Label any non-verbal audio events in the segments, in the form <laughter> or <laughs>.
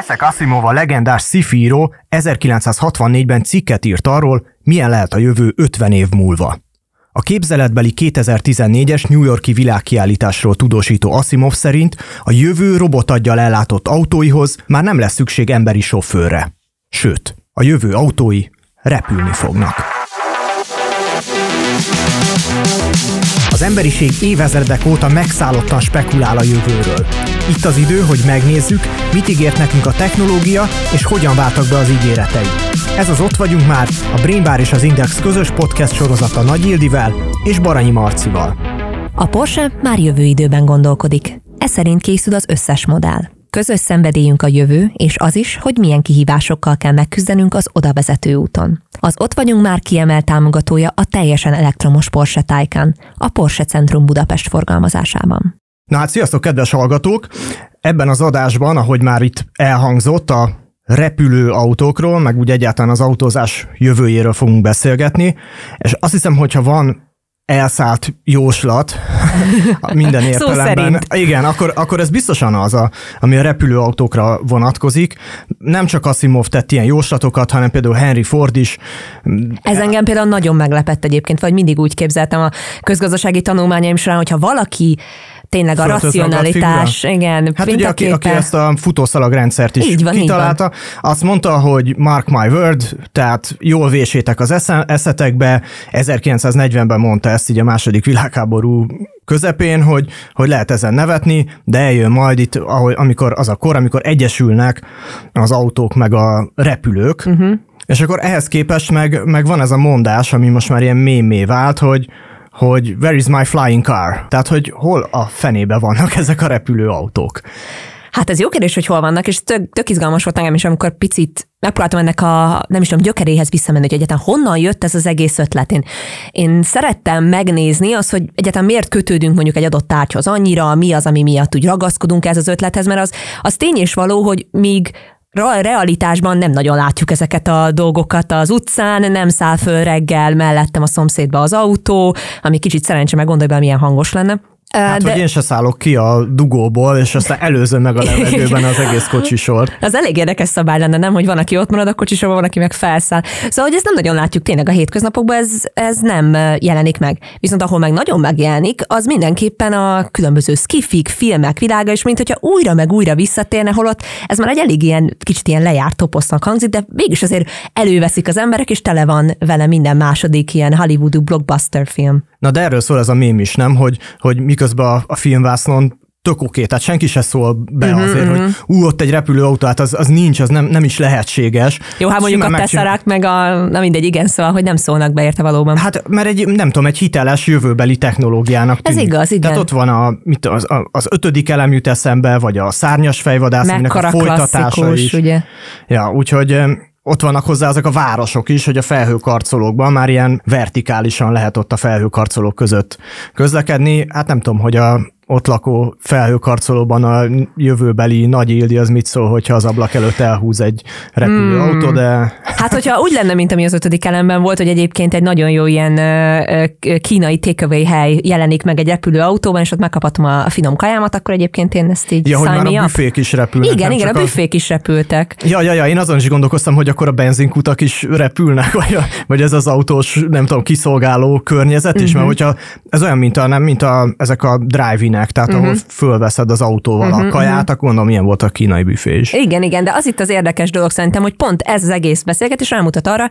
Isaac Asimov a legendás sci 1964-ben cikket írt arról, milyen lehet a jövő 50 év múlva. A képzeletbeli 2014-es New Yorki világkiállításról tudósító Asimov szerint a jövő robotaggyal ellátott autóihoz már nem lesz szükség emberi sofőrre. Sőt, a jövő autói repülni fognak. Az emberiség évezredek óta megszállottan spekulál a jövőről. Itt az idő, hogy megnézzük, mit ígért nekünk a technológia, és hogyan váltak be az ígéretei. Ez az Ott vagyunk már, a Brain Bar és az Index közös podcast sorozata Nagy Ildivel és Baranyi Marcival. A Porsche már jövő időben gondolkodik. Ez szerint készül az összes modell. Közös szenvedélyünk a jövő, és az is, hogy milyen kihívásokkal kell megküzdenünk az oda vezető úton. Az Ott vagyunk már kiemelt támogatója a teljesen elektromos Porsche Taycan, a Porsche Centrum Budapest forgalmazásában. Na hát sziasztok, kedves hallgatók! Ebben az adásban, ahogy már itt elhangzott, a repülő autókról, meg úgy egyáltalán az autózás jövőjéről fogunk beszélgetni, és azt hiszem, hogyha van elszállt jóslat <laughs> minden értelemben. Igen, akkor, akkor ez biztosan az, a, ami a repülőautókra vonatkozik. Nem csak Asimov tett ilyen jóslatokat, hanem például Henry Ford is. Ez engem például nagyon meglepett egyébként, vagy mindig úgy képzeltem a közgazdasági tanulmányaim során, hogyha valaki tényleg a racionalitás, igen. Hát ugye, aki, aki ezt a futószalagrendszert is így van, kitalálta, így van. azt mondta, hogy mark my word, tehát jól vésétek az eszetekbe, 1940-ben mondta ezt így a második világháború közepén, hogy, hogy lehet ezen nevetni, de eljön majd itt, ahogy, amikor az a kor, amikor egyesülnek az autók meg a repülők, uh-huh. és akkor ehhez képest meg, meg van ez a mondás, ami most már ilyen mémé vált, hogy, hogy where is my flying car? Tehát, hogy hol a fenébe vannak ezek a repülőautók? Hát ez jó kérdés, hogy hol vannak, és tök, tök izgalmas volt engem is, amikor picit megpróbáltam ennek a, nem is tudom, gyökeréhez visszamenni, hogy egyáltalán honnan jött ez az egész ötlet. Én, én szerettem megnézni azt, hogy egyáltalán miért kötődünk mondjuk egy adott tárgyhoz annyira, mi az, ami miatt úgy ragaszkodunk ez az ötlethez, mert az, az tény és való, hogy míg realitásban nem nagyon látjuk ezeket a dolgokat az utcán, nem száll föl reggel mellettem a szomszédba az autó, ami kicsit szerencsé meg gondolj be, milyen hangos lenne. Hát, de... hogy én se szállok ki a dugóból, és aztán előzöm meg a levegőben az egész kocsisort. Az elég érdekes szabály lenne, nem, hogy van, aki ott marad a kocsisorban, van, aki meg felszáll. Szóval, hogy ezt nem nagyon látjuk tényleg a hétköznapokban, ez, ez nem jelenik meg. Viszont ahol meg nagyon megjelenik, az mindenképpen a különböző skifik, filmek világa, és mint hogyha újra meg újra visszatérne, holott ez már egy elég ilyen, kicsit ilyen lejárt toposznak hangzik, de mégis azért előveszik az emberek, és tele van vele minden második ilyen Hollywoodú blockbuster film. Na de erről szól ez a mém is, nem? Hogy, hogy miközben a, a filmvásznon tök oké, tehát senki se szól be uh-huh, azért, uh-huh. hogy ú, ott egy repülőautó, hát az, az nincs, az nem, nem is lehetséges. Jó, hát mondjuk Simán a Tesserák meg a, na mindegy, igen, szóval, hogy nem szólnak be érte valóban. Hát, mert egy, nem tudom, egy hiteles jövőbeli technológiának tűnik. Ez igaz, igen. Tehát ott van a, mit, az, az ötödik elem jut eszembe, vagy a szárnyas fejvadász, aminek a folytatása is. ugye? Ja, úgyhogy ott vannak hozzá azok a városok is, hogy a felhőkarcolókban már ilyen vertikálisan lehet ott a felhőkarcolók között közlekedni. Hát nem tudom, hogy a ott lakó felhőkarcolóban a jövőbeli nagy Ildi az mit szól, hogyha az ablak előtt elhúz egy repülőautó, hmm. de... Hát, hogyha úgy lenne, mint ami az ötödik elemben volt, hogy egyébként egy nagyon jó ilyen kínai takeaway hely jelenik meg egy repülőautóban, és ott megkaphatom a finom kajámat, akkor egyébként én ezt így Ja, hogy már a büfék is repülnek. Igen, igen, a büfék is repültek. Ja, ja, ja, én azon is gondolkoztam, hogy akkor a benzinkutak is repülnek, <laughs> vagy, a, vagy ez az autós, nem tudom, kiszolgáló környezet is, uh-huh. mert hogyha ez olyan, mint a, nem, mint a, ezek a drive büfének, tehát uh-huh. ahol mhm. fölveszed az autóval uh-huh, a mhm, kaját, uh-huh. akkor gondolom, milyen volt a kínai büfé is. Igen, igen, de az itt az érdekes dolog szerintem, hogy pont ez az egész beszélgetés rámutat arra,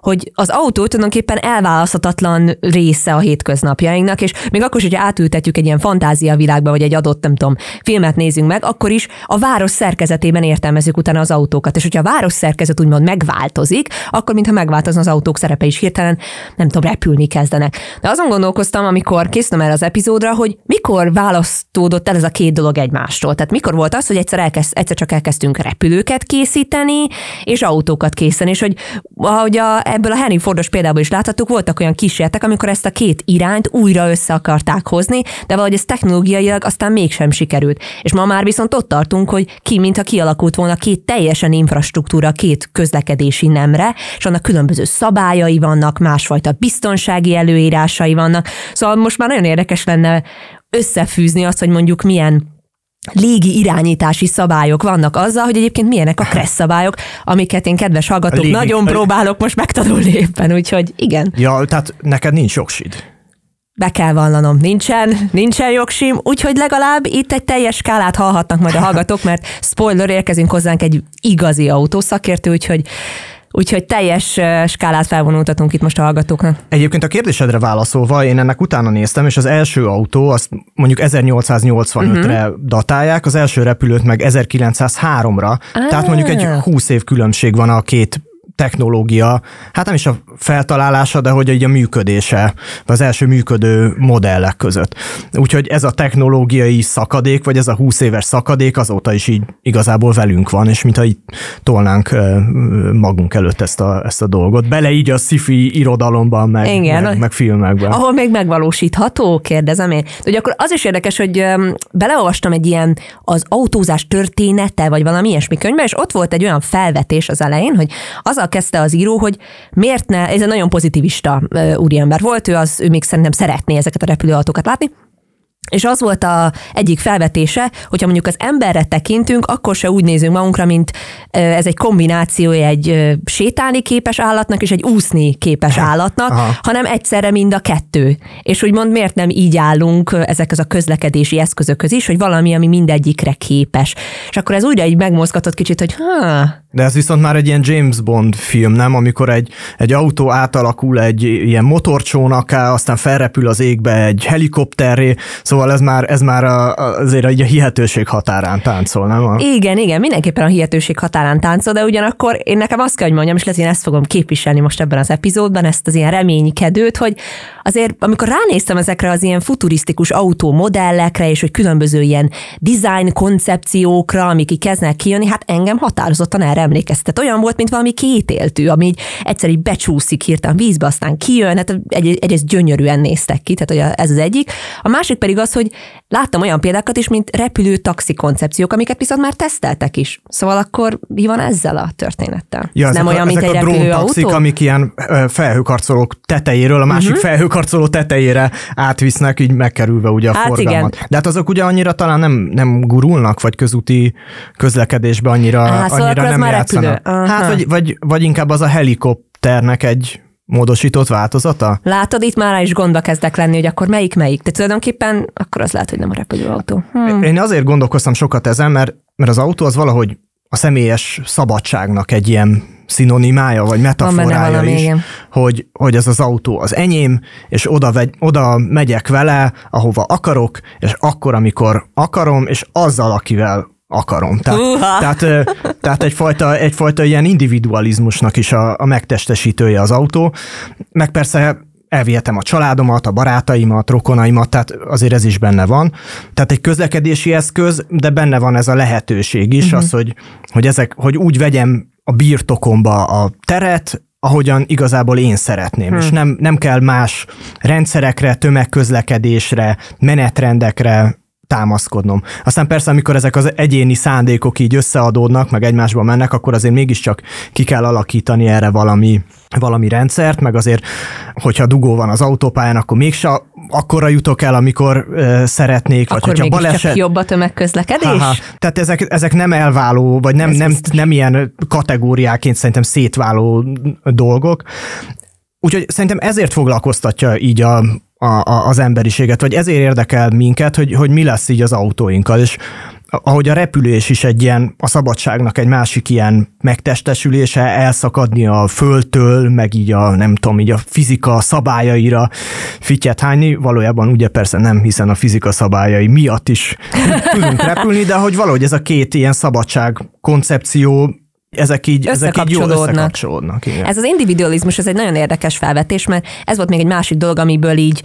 hogy az autó tulajdonképpen elválaszthatatlan része a hétköznapjainknak, és még akkor is, hogyha átültetjük egy ilyen fantázia világba, vagy egy adott, nem tudom, filmet nézünk meg, akkor is a város szerkezetében értelmezzük utána az autókat. És hogyha a város szerkezet úgymond megváltozik, akkor mintha megváltozna az autók szerepe is hirtelen, nem tudom, repülni kezdenek. De azon gondolkoztam, amikor készültem erre az epizódra, hogy mikor választódott el ez a két dolog egymástól. Tehát mikor volt az, hogy egyszer, elkezd, egyszer csak elkezdtünk repülőket készíteni, és autókat készíteni, és hogy ahogy a, ebből a Henry Fordos példából is láthattuk, voltak olyan kísérletek, amikor ezt a két irányt újra össze akarták hozni, de valahogy ez technológiailag aztán mégsem sikerült. És ma már viszont ott tartunk, hogy ki, mintha kialakult volna két teljesen infrastruktúra, két közlekedési nemre, és annak különböző szabályai vannak, másfajta biztonsági előírásai vannak. Szóval most már nagyon érdekes lenne összefűzni azt, hogy mondjuk milyen légi irányítási szabályok vannak azzal, hogy egyébként milyenek a kressz szabályok, amiket én kedves hallgatók légi, nagyon próbálok most megtanulni éppen, úgyhogy igen. Ja, tehát neked nincs jogsid. Be kell vallanom, nincsen, nincsen jogsim, úgyhogy legalább itt egy teljes skálát hallhatnak majd a hallgatók, mert spoiler, érkezünk hozzánk egy igazi autószakértő, úgyhogy Úgyhogy teljes skálát felvonultatunk itt most a hallgatóknak. Egyébként a kérdésedre válaszolva, én ennek utána néztem, és az első autó, azt mondjuk 1885-re uh-huh. datálják, az első repülőt meg 1903-ra, ah. tehát mondjuk egy 20 év különbség van a két technológia, hát nem is a feltalálása, de hogy egy a működése, az első működő modellek között. Úgyhogy ez a technológiai szakadék, vagy ez a 20 éves szakadék azóta is így igazából velünk van, és mintha így tolnánk magunk előtt ezt a, ezt a dolgot. Bele így a sci-fi irodalomban, meg, Igen, meg, meg filmekben. Ahol még megvalósítható, kérdezem én. De ugye akkor az is érdekes, hogy beleolvastam egy ilyen az autózás története, vagy valami ilyesmi könyvbe, és ott volt egy olyan felvetés az elején, hogy az azzal kezdte az író, hogy miért ne, ez egy nagyon pozitivista úriember volt, ő, az, ő még szerintem szeretné ezeket a repülőautókat látni, és az volt a egyik felvetése, hogyha mondjuk az emberre tekintünk, akkor se úgy nézünk magunkra, mint ez egy kombinációja egy sétálni képes állatnak és egy úszni képes állatnak, Aha. hanem egyszerre mind a kettő. És úgymond miért nem így állunk ezekhez a közlekedési eszközökhöz is, hogy valami, ami mindegyikre képes. És akkor ez újra így megmozgatott kicsit, hogy ha, de ez viszont már egy ilyen James Bond film, nem? Amikor egy, egy autó átalakul egy ilyen motorcsónaká, aztán felrepül az égbe egy helikopterré, szóval ez már, ez már a, azért a hihetőség határán táncol, nem? Igen, igen, mindenképpen a hihetőség határán táncol, de ugyanakkor én nekem azt kell, hogy mondjam, és lesz, én ezt fogom képviselni most ebben az epizódban, ezt az ilyen reménykedőt, hogy azért amikor ránéztem ezekre az ilyen futurisztikus autómodellekre, és hogy különböző ilyen design koncepciókra, amik így kezdnek kijönni, hát engem határozottan erre emlékeztet. Olyan volt, mint valami kétéltű, ami így egyszer így becsúszik hirtelen vízbe, aztán kijön, hát egy, egyrészt gyönyörűen néztek ki, tehát ez az egyik. A másik pedig az, hogy láttam olyan példákat is, mint repülő taxi koncepciók, amiket viszont már teszteltek is. Szóval akkor mi van ezzel a történettel? Ja, nem olyan, a, mint egy a taxik, amik ilyen felhőkarcolók tetejéről a másik uh-huh. Felhőkarcoló tetejére átvisznek, így megkerülve ugye a hát forgalmat. Igen. De hát azok ugye annyira talán nem, nem gurulnak, vagy közúti közlekedésbe annyira, Á, szóval annyira nem játszanak. Hát vagy, vagy, vagy inkább az a helikopternek egy módosított változata? Látod, itt már is gondba kezdek lenni, hogy akkor melyik melyik. De tulajdonképpen akkor az lehet, hogy nem a repülőautó. Hmm. Én azért gondolkoztam sokat ezen, mert, mert az autó az valahogy a személyes szabadságnak egy ilyen szinonimája, vagy metaforája is, igen. hogy, hogy ez az autó az enyém, és oda, vegy, oda megyek vele, ahova akarok, és akkor, amikor akarom, és azzal, akivel akarom. Tehát, tehát, tehát egyfajta, egyfajta ilyen individualizmusnak is a, a megtestesítője az autó, meg persze elvihetem a családomat, a barátaimat, rokonaimat, tehát azért ez is benne van. Tehát egy közlekedési eszköz, de benne van ez a lehetőség is, uh-huh. az, hogy, hogy, ezek, hogy úgy vegyem a birtokomba a teret, ahogyan igazából én szeretném. Hmm. És nem, nem kell más rendszerekre, tömegközlekedésre, menetrendekre támaszkodnom. Aztán persze, amikor ezek az egyéni szándékok így összeadódnak, meg egymásba mennek, akkor azért mégiscsak ki kell alakítani erre valami, valami rendszert, meg azért, hogyha dugó van az autópályán, akkor mégse akkora jutok el, amikor uh, szeretnék, akkor vagy hogyha baleset... csak jobb a tömegközlekedés? Aha, tehát ezek, ezek nem elváló, vagy nem, nem, nem ilyen kategóriáként szerintem szétváló dolgok. Úgyhogy szerintem ezért foglalkoztatja így a, a, a, az emberiséget, vagy ezért érdekel minket, hogy, hogy mi lesz így az autóinkkal, és ahogy a repülés is egy ilyen, a szabadságnak egy másik ilyen megtestesülése, elszakadni a földtől, meg így a, nem tudom, így a fizika szabályaira fityet hányni, valójában ugye persze nem, hiszen a fizika szabályai miatt is tudunk repülni, de hogy valahogy ez a két ilyen szabadság koncepció ezek így, ezek így jól összekapcsolódnak. Igen. Ez az individualizmus, ez egy nagyon érdekes felvetés, mert ez volt még egy másik dolog, amiből így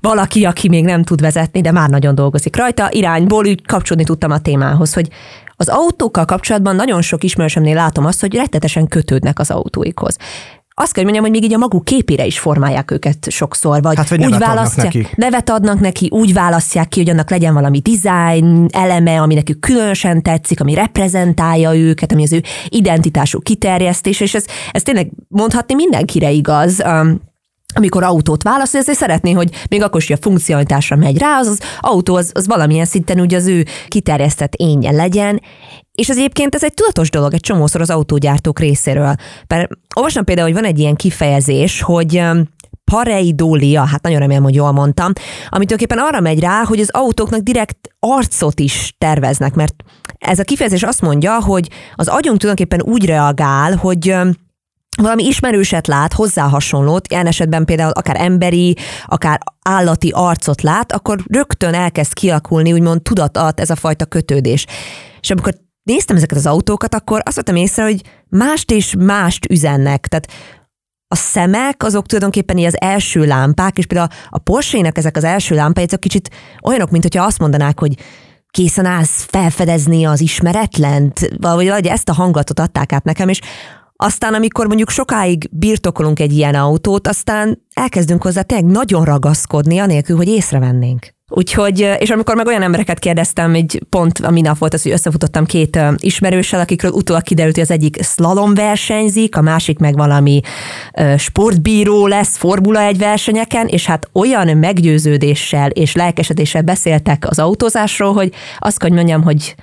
valaki, aki még nem tud vezetni, de már nagyon dolgozik rajta, irányból úgy kapcsolni tudtam a témához, hogy az autókkal kapcsolatban nagyon sok ismerősömnél látom azt, hogy rettetesen kötődnek az autóikhoz azt kell, hogy mondjam, hogy még így a maguk képére is formálják őket sokszor, vagy, hát, vagy úgy választják, neki. nevet adnak neki, úgy választják ki, hogy annak legyen valami design eleme, ami nekük különösen tetszik, ami reprezentálja őket, ami az ő identitásuk kiterjesztés, és ez, ez tényleg mondhatni mindenkire igaz. Um, amikor autót választ, ezért szeretné, hogy még akkor is, hogy a funkcionalitásra megy rá, az, az autó az, az valamilyen szinten ugye az ő kiterjesztett énje legyen, és az egyébként ez egy tudatos dolog egy csomószor az autógyártók részéről. Mert olvastam például, hogy van egy ilyen kifejezés, hogy pareidólia, hát nagyon remélem, hogy jól mondtam, amit tulajdonképpen arra megy rá, hogy az autóknak direkt arcot is terveznek, mert ez a kifejezés azt mondja, hogy az agyunk tulajdonképpen úgy reagál, hogy valami ismerőset lát, hozzá hasonlót, ilyen esetben például akár emberi, akár állati arcot lát, akkor rögtön elkezd kialakulni, úgymond tudat alatt ez a fajta kötődés. És amikor néztem ezeket az autókat, akkor azt vettem észre, hogy mást és mást üzennek. Tehát a szemek azok tulajdonképpen az első lámpák, és például a Porsche-nek ezek az első lámpái, ezek kicsit olyanok, mint hogyha azt mondanák, hogy készen állsz felfedezni az ismeretlent, vagy ezt a hangulatot adták át nekem, és aztán, amikor mondjuk sokáig birtokolunk egy ilyen autót, aztán elkezdünk hozzá tényleg nagyon ragaszkodni, anélkül, hogy észrevennénk. Úgyhogy, és amikor meg olyan embereket kérdeztem, egy pont a minap volt az, hogy összefutottam két ismerőssel, akikről utólag kiderült, hogy az egyik slalom versenyzik, a másik meg valami sportbíró lesz Formula egy versenyeken, és hát olyan meggyőződéssel és lelkesedéssel beszéltek az autózásról, hogy azt kell, hogy mondjam, hogy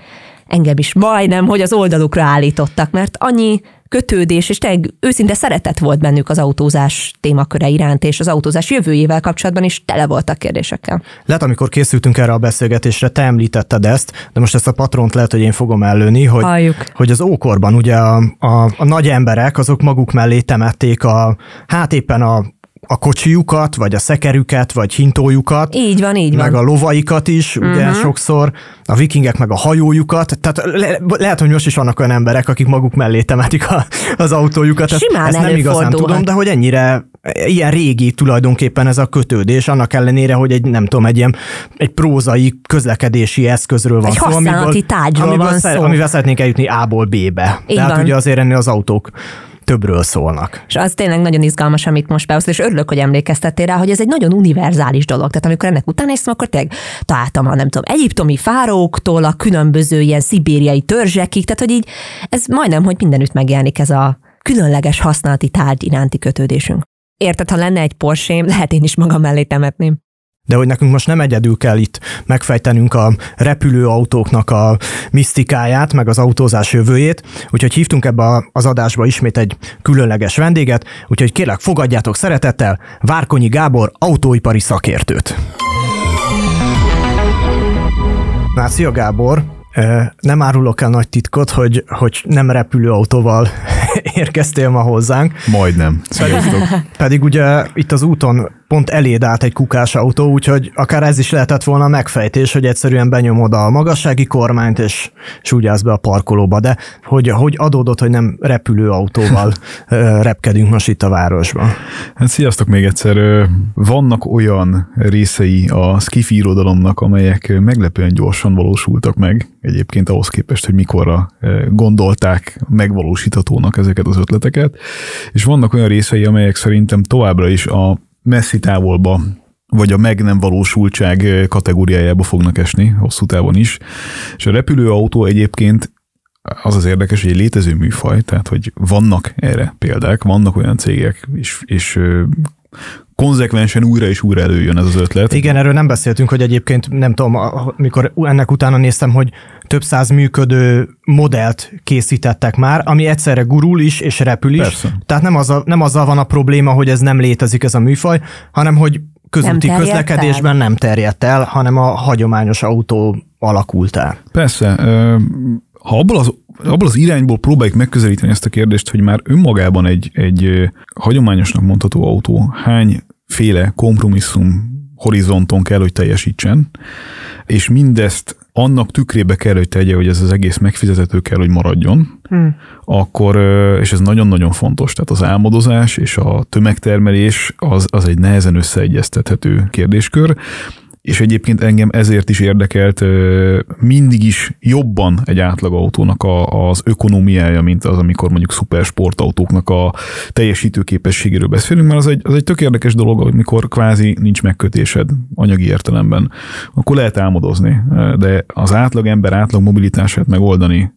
engem is majdnem, hogy az oldalukra állítottak, mert annyi kötődés, és tényleg őszinte szeretet volt bennük az autózás témaköre iránt, és az autózás jövőjével kapcsolatban is tele voltak kérdésekkel. Lehet, amikor készültünk erre a beszélgetésre, te említetted ezt, de most ezt a patront lehet, hogy én fogom ellőni, hogy, hogy az ókorban ugye a, a, a nagy emberek azok maguk mellé temették a, hát éppen a a kocsijukat, vagy a szekerüket, vagy hintójukat. Így van, így meg van. Meg a lovaikat is, uh-huh. ugye sokszor, a vikingek meg a hajójukat. Tehát le, lehet, hogy most is vannak olyan emberek, akik maguk mellé temetik a, az autójukat. Simán ezt nem igazán tudom, de hogy ennyire ilyen régi tulajdonképpen ez a kötődés, annak ellenére, hogy egy, nem tudom, egy ilyen egy prózai közlekedési eszközről van egy szó. Egy használati tárgyról amiből, van szó. Amivel szeretnénk eljutni A-ból B-be. Így Tehát van. ugye azért ennél az autók többről szólnak. És az tényleg nagyon izgalmas, amit most beosztál, és örülök, hogy emlékeztettél rá, hogy ez egy nagyon univerzális dolog. Tehát amikor ennek után néztem, akkor tényleg találtam a nem tudom, egyiptomi fáróktól a különböző ilyen szibériai törzsekig, tehát hogy így ez majdnem, hogy mindenütt megjelenik ez a különleges használati tárgy iránti kötődésünk. Érted, ha lenne egy Porsche, lehet én is magam mellé temetném de hogy nekünk most nem egyedül kell itt megfejtenünk a repülőautóknak a misztikáját, meg az autózás jövőjét, úgyhogy hívtunk ebbe az adásba ismét egy különleges vendéget, úgyhogy kérlek fogadjátok szeretettel Várkonyi Gábor autóipari szakértőt. Na, szia Gábor! Nem árulok el nagy titkot, hogy, hogy nem repülőautóval <laughs> érkeztél ma hozzánk. Majdnem. Sziasztok. Pedig ugye itt az úton pont eléd állt egy kukás autó, úgyhogy akár ez is lehetett volna a megfejtés, hogy egyszerűen benyomod a magassági kormányt, és, és úgy állsz be a parkolóba, de hogy, hogy adódott, hogy nem repülőautóval <laughs> repkedünk most itt a városban. Hát sziasztok még egyszer. Vannak olyan részei a skifi irodalomnak, amelyek meglepően gyorsan valósultak meg, egyébként ahhoz képest, hogy mikorra gondolták megvalósíthatónak ezeket az ötleteket, és vannak olyan részei, amelyek szerintem továbbra is a messzi távolba vagy a meg nem valósultság kategóriájába fognak esni, hosszú távon is. És a repülőautó egyébként az az érdekes, hogy egy létező műfaj, tehát hogy vannak erre példák, vannak olyan cégek, és, és konzekvensen újra és újra előjön ez az ötlet. Igen, erről nem beszéltünk, hogy egyébként nem tudom, mikor ennek utána néztem, hogy több száz működő modellt készítettek már, ami egyszerre gurul is és repül is. Persze. Tehát nem, az a, nem azzal van a probléma, hogy ez nem létezik ez a műfaj, hanem hogy közúti nem közlekedésben el? nem terjedt el, hanem a hagyományos autó alakult el. Persze. Ha abból az abból az irányból próbáljuk megközelíteni ezt a kérdést, hogy már önmagában egy, egy hagyományosnak mondható autó hány féle kompromisszum horizonton kell, hogy teljesítsen, és mindezt annak tükrébe kell, hogy tegye, hogy ez az egész megfizethető kell, hogy maradjon, hmm. akkor, és ez nagyon-nagyon fontos, tehát az álmodozás és a tömegtermelés az, az egy nehezen összeegyeztethető kérdéskör, és egyébként engem ezért is érdekelt mindig is jobban egy átlagautónak a, az ökonomiája, mint az, amikor mondjuk szupersportautóknak a teljesítő képességéről beszélünk, mert az egy, az egy tök érdekes dolog, amikor kvázi nincs megkötésed anyagi értelemben. Akkor lehet álmodozni, de az átlag ember átlag mobilitását megoldani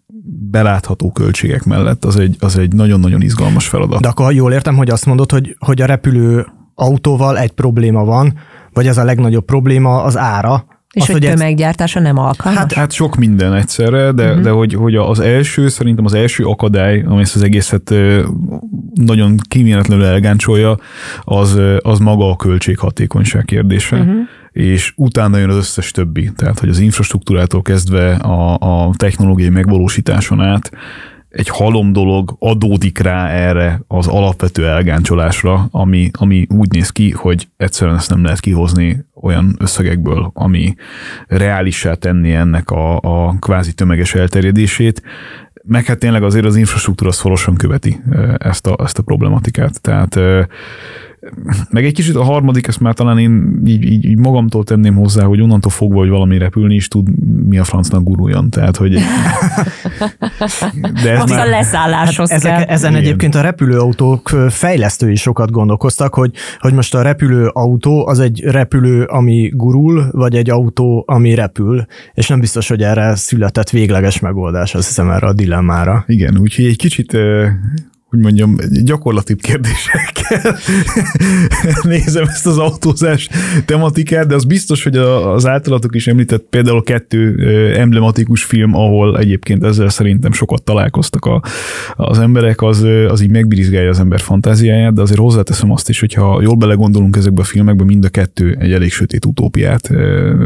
belátható költségek mellett az egy, az egy nagyon-nagyon izgalmas feladat. De akkor jól értem, hogy azt mondod, hogy, hogy a repülő autóval egy probléma van, vagy ez a legnagyobb probléma az ára, és az, hogy, hogy tömeggyártása nem alkalmas? Hát, hát sok minden egyszerre, de, uh-huh. de hogy, hogy az első, szerintem az első akadály, ami ezt az egészet nagyon kíméletlenül elgáncsolja, az, az maga a költséghatékonyság kérdése. Uh-huh és utána jön az összes többi. Tehát, hogy az infrastruktúrától kezdve a, a technológiai megvalósításon át egy halom dolog adódik rá erre az alapvető elgáncsolásra, ami, ami úgy néz ki, hogy egyszerűen ezt nem lehet kihozni olyan összegekből, ami reálissá tenni ennek a, a kvázi tömeges elterjedését, meg hát tényleg azért az infrastruktúra szorosan követi ezt a, ezt a problematikát. Tehát meg egy kicsit a harmadik, ezt már talán én így, így, így magamtól tenném hozzá, hogy onnantól fogva, hogy valami repülni is tud, mi a francnak guruljon. Tehát, hogy... De ez már... a leszálláshoz hát ezek, kell. Ezen Igen. egyébként a repülőautók fejlesztői sokat gondolkoztak, hogy, hogy most a repülőautó az egy repülő, ami gurul, vagy egy autó, ami repül, és nem biztos, hogy erre született végleges megoldás, azt hiszem erre a dilemmára. Igen, úgyhogy egy kicsit hogy mondjam, gyakorlati kérdésekkel <laughs> nézem ezt az autózás tematikát, de az biztos, hogy az általatok is említett például kettő emblematikus film, ahol egyébként ezzel szerintem sokat találkoztak a, az emberek, az, az így megbirizgálja az ember fantáziáját, de azért hozzáteszem azt is, hogyha jól belegondolunk ezekbe a filmekbe, mind a kettő egy elég sötét utópiát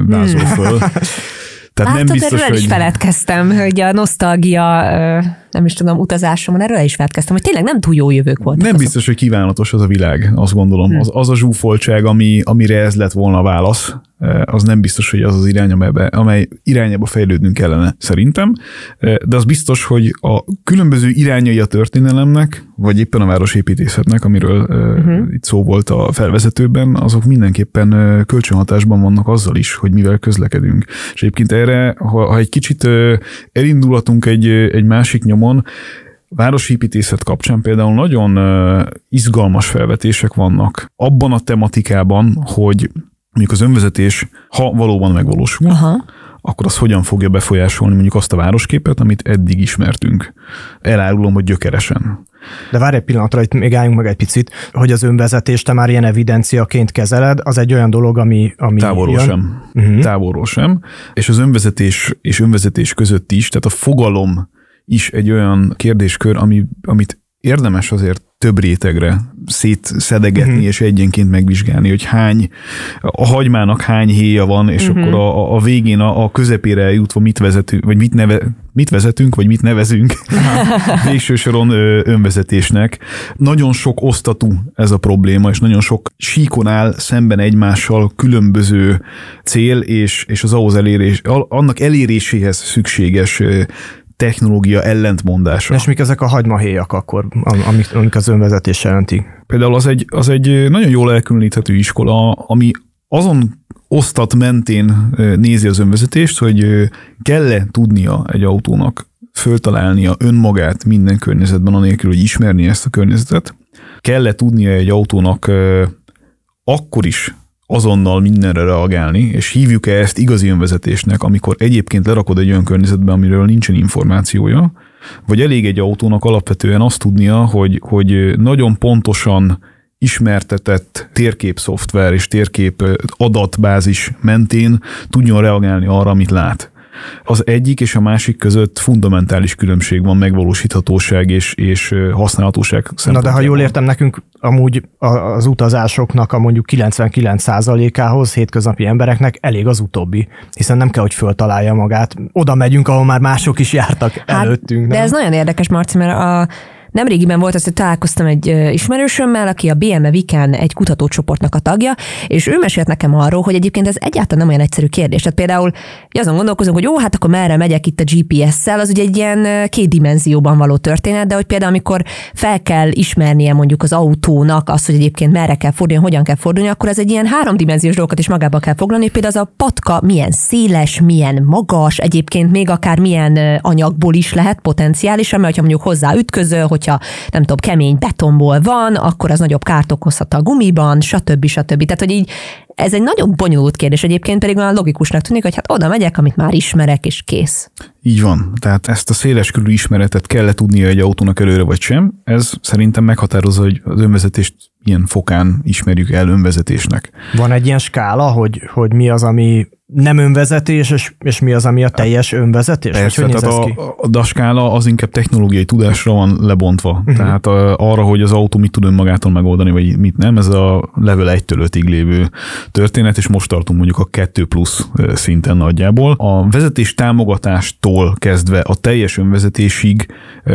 vázol hmm. föl. Tehát Látod, nem biztos, erről hogy... is feledkeztem, hogy a nosztalgia, nem is tudom, utazásomon erről is feledkeztem, hogy tényleg nem túl jó jövők voltak. Nem azok. biztos, hogy kívánatos az a világ, azt gondolom. Hmm. Az, az a zsúfoltság, ami, amire ez lett volna a válasz, az nem biztos, hogy az az irány, amelybe, amely irányába fejlődnünk kellene szerintem, de az biztos, hogy a különböző irányai a történelemnek, vagy éppen a városépítészetnek, amiről uh-huh. itt szó volt a felvezetőben, azok mindenképpen kölcsönhatásban vannak azzal is, hogy mivel közlekedünk. És egyébként erre, ha, ha egy kicsit elindulatunk egy, egy másik nyomon, városépítészet kapcsán például nagyon izgalmas felvetések vannak abban a tematikában, hogy mondjuk az önvezetés, ha valóban megvalósul, Aha. akkor az hogyan fogja befolyásolni mondjuk azt a városképet, amit eddig ismertünk. Elárulom, hogy gyökeresen. De várj egy pillanatra, itt még álljunk meg egy picit, hogy az önvezetés te már ilyen evidenciaként kezeled, az egy olyan dolog, ami... ami Távolról jön. sem. Uh-huh. Távolról sem. És az önvezetés és önvezetés között is, tehát a fogalom is egy olyan kérdéskör, ami, amit érdemes azért több rétegre szétszedegetni, uh-huh. és egyenként megvizsgálni, hogy hány, a hagymának hány héja van, és uh-huh. akkor a, a végén a, a közepére jutva mit vezetünk, vagy mit, neve, mit vezetünk, vagy mit nevezünk <laughs> végső soron önvezetésnek. Nagyon sok osztatú ez a probléma, és nagyon sok síkon áll szemben egymással különböző cél, és, és az ahhoz elérés, annak eléréséhez szükséges technológia ellentmondása. És mik ezek a hagymahéjak akkor, amik, amik az önvezetés jelentik? Például az egy, az egy nagyon jól elkülöníthető iskola, ami azon osztat mentén nézi az önvezetést, hogy kell-e tudnia egy autónak föltalálnia önmagát minden környezetben, anélkül, hogy ismerni ezt a környezetet. Kell-e tudnia egy autónak akkor is azonnal mindenre reagálni, és hívjuk-e ezt igazi önvezetésnek, amikor egyébként lerakod egy olyan környezetbe, amiről nincsen információja, vagy elég egy autónak alapvetően azt tudnia, hogy, hogy nagyon pontosan ismertetett térkép szoftver és térkép adatbázis mentén tudjon reagálni arra, amit lát. Az egyik és a másik között fundamentális különbség van megvalósíthatóság és, és használhatóság Na de ha jól értem, nekünk amúgy az utazásoknak a mondjuk 99%-ához hétköznapi embereknek elég az utóbbi, hiszen nem kell, hogy föltalálja magát. Oda megyünk, ahol már mások is jártak hát, előttünk. Nem? De ez nagyon érdekes, Marci, mert a Nemrégiben volt az, hogy találkoztam egy ismerősömmel, aki a BME Viken egy kutatócsoportnak a tagja, és ő mesélt nekem arról, hogy egyébként ez egyáltalán nem olyan egyszerű kérdés. Tehát például azon gondolkozunk, hogy jó, hát akkor merre megyek itt a GPS-szel, az ugye egy ilyen két dimenzióban való történet, de hogy például amikor fel kell ismernie mondjuk az autónak azt, hogy egyébként merre kell fordulni, hogyan kell fordulni, akkor ez egy ilyen háromdimenziós dolgokat is magába kell foglalni, például az a patka milyen széles, milyen magas, egyébként még akár milyen anyagból is lehet potenciálisan, mert ha mondjuk hozzá ütközöl, hogy hogyha nem tudom, kemény betonból van, akkor az nagyobb kárt okozhat a gumiban, stb. stb. Tehát, hogy így ez egy nagyon bonyolult kérdés, egyébként pedig olyan logikusnak tűnik, hogy hát oda megyek, amit már ismerek, és kész. Így van. Tehát ezt a széles ismeretet kell tudnia egy autónak előre vagy sem. Ez szerintem meghatározza, hogy az önvezetést ilyen fokán ismerjük el önvezetésnek. Van egy ilyen skála, hogy, hogy mi az, ami nem önvezetés, és, és mi az, ami a teljes önvezetés? Persze, hogy tehát a, a daskála az inkább technológiai tudásra van lebontva. Uh-huh. Tehát a, arra, hogy az autó mit tud önmagától megoldani, vagy mit nem, ez a level 1-től 5-ig lévő történet, és most tartunk mondjuk a 2 plusz szinten nagyjából. A vezetés támogatástól kezdve a teljes önvezetésig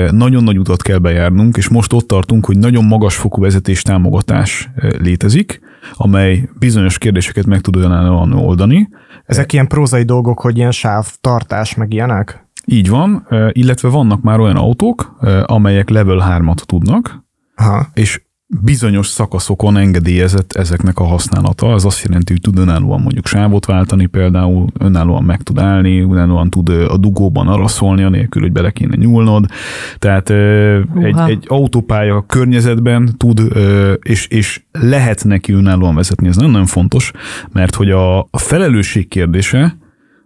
nagyon nagy utat kell bejárnunk, és most ott tartunk, hogy nagyon magas fokú vezetés támogatás létezik, amely bizonyos kérdéseket meg tud olyan oldani, ezek ilyen prózai dolgok, hogy ilyen sávtartás, meg ilyenek? Így van, illetve vannak már olyan autók, amelyek level 3-at tudnak, Aha. és bizonyos szakaszokon engedélyezett ezeknek a használata. Ez azt jelenti, hogy tud önállóan mondjuk sávot váltani például, önállóan meg tud állni, önállóan tud a dugóban araszolni, anélkül, hogy bele kéne nyúlnod. Tehát egy, egy autópálya környezetben tud, és, és lehet neki önállóan vezetni. Ez nagyon-nagyon fontos, mert hogy a, a felelősség kérdése,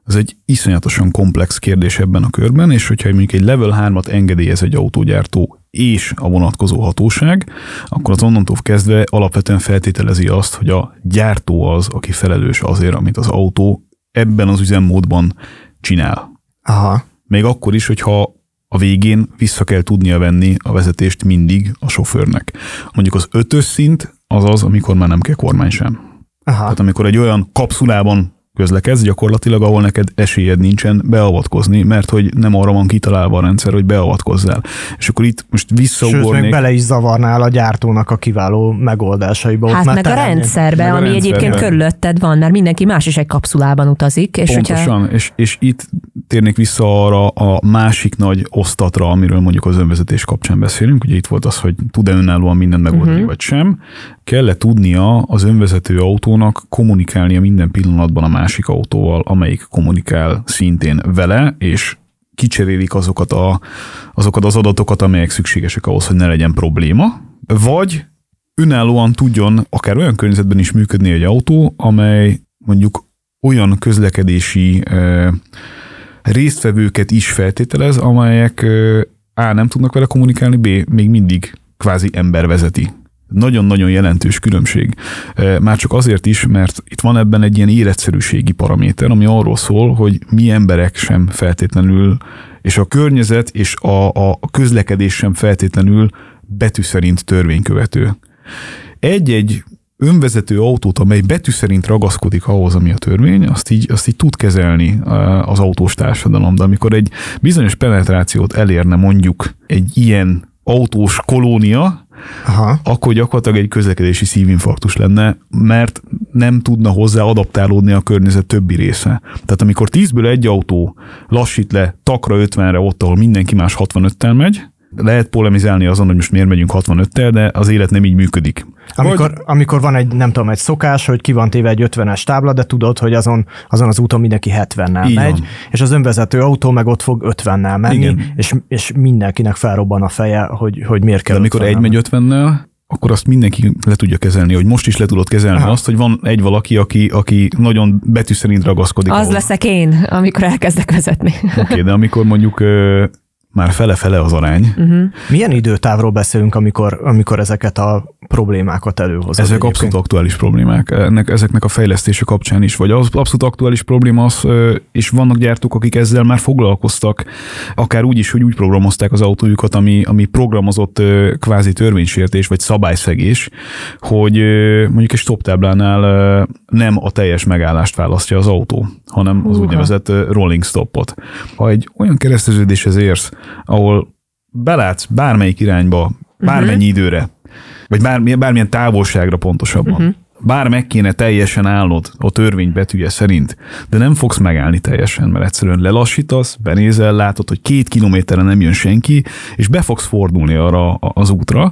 ez egy iszonyatosan komplex kérdés ebben a körben, és hogyha mondjuk egy level 3-at engedélyez egy autógyártó és a vonatkozó hatóság, akkor az onnantól kezdve alapvetően feltételezi azt, hogy a gyártó az, aki felelős azért, amit az autó ebben az üzemmódban csinál. Aha. Még akkor is, hogyha a végén vissza kell tudnia venni a vezetést mindig a sofőrnek. Mondjuk az ötös szint az az, amikor már nem kell kormány sem. Aha. Tehát amikor egy olyan kapszulában közlekedsz gyakorlatilag, ahol neked esélyed nincsen beavatkozni, mert hogy nem arra van kitalálva a rendszer, hogy beavatkozzál. És akkor itt most visszaugornék. Sőt, meg bele is zavarnál a gyártónak a kiváló megoldásaiba. Hát meg a rendszerbe, meg a ami rendszerbe. egyébként körülötted van, mert mindenki más is egy kapszulában utazik. És Pontosan, hogyha... és, és itt térnék vissza arra a másik nagy osztatra, amiről mondjuk az önvezetés kapcsán beszélünk. Ugye itt volt az, hogy tud-e önállóan mindent megoldani, uh-huh. vagy sem. Kell-e tudnia az önvezető autónak kommunikálnia minden pillanatban a másik autóval, amelyik kommunikál szintén vele, és kicserélik azokat, a, azokat az adatokat, amelyek szükségesek ahhoz, hogy ne legyen probléma, vagy önállóan tudjon akár olyan környezetben is működni egy autó, amely mondjuk olyan közlekedési e, résztvevőket is feltételez, amelyek e, A. nem tudnak vele kommunikálni, B. még mindig kvázi ember vezeti nagyon-nagyon jelentős különbség. Már csak azért is, mert itt van ebben egy ilyen életszerűségi paraméter, ami arról szól, hogy mi emberek sem feltétlenül, és a környezet és a, a közlekedés sem feltétlenül betű szerint törvénykövető. Egy-egy önvezető autót, amely betű szerint ragaszkodik ahhoz, ami a törvény, azt így, azt így tud kezelni az autós társadalom, de amikor egy bizonyos penetrációt elérne mondjuk egy ilyen autós kolónia, Aha. akkor gyakorlatilag egy közlekedési szívinfarktus lenne, mert nem tudna hozzá adaptálódni a környezet többi része. Tehát amikor 10-ből egy autó lassít le takra 50-re ott, ahol mindenki más 65-tel megy, lehet polemizálni azon, hogy most miért megyünk 65-tel, de az élet nem így működik. Amikor, Vagy... amikor van egy, nem tudom, egy szokás, hogy ki van téve egy 50-es tábla, de tudod, hogy azon, azon az úton mindenki 70-nel így megy, van. és az önvezető autó meg ott fog 50-nel menni, és, és mindenkinek felrobban a feje, hogy, hogy miért kell De amikor egy megy 50-nel, akkor azt mindenki le tudja kezelni, hogy most is le tudod kezelni Aha. azt, hogy van egy valaki, aki, aki nagyon betű szerint ragaszkodik. Az ahol. leszek én, amikor elkezdek vezetni. Oké, okay, de amikor mondjuk már fele-fele az arány. Uh-huh. Milyen időtávról beszélünk, amikor, amikor ezeket a problémákat előhozod? Ezek egyébként? abszolút aktuális problémák. Ennek, ezeknek a fejlesztése kapcsán is, vagy az abszolút aktuális probléma az, és vannak gyártók, akik ezzel már foglalkoztak, akár úgy is, hogy úgy programozták az autójukat, ami, ami programozott kvázi törvénysértés, vagy szabályszegés, hogy mondjuk egy stop táblánál nem a teljes megállást választja az autó, hanem az úgynevezett rolling stopot. Ha egy olyan kereszteződéshez érsz, ahol belátsz bármelyik irányba, bármennyi uh-huh. időre, vagy bármilyen, bármilyen távolságra pontosabban, uh-huh. bár meg kéne teljesen állnod a törvény betűje szerint, de nem fogsz megállni teljesen, mert egyszerűen lelassítasz, benézel, látod, hogy két kilométerre nem jön senki, és be fogsz fordulni arra az útra,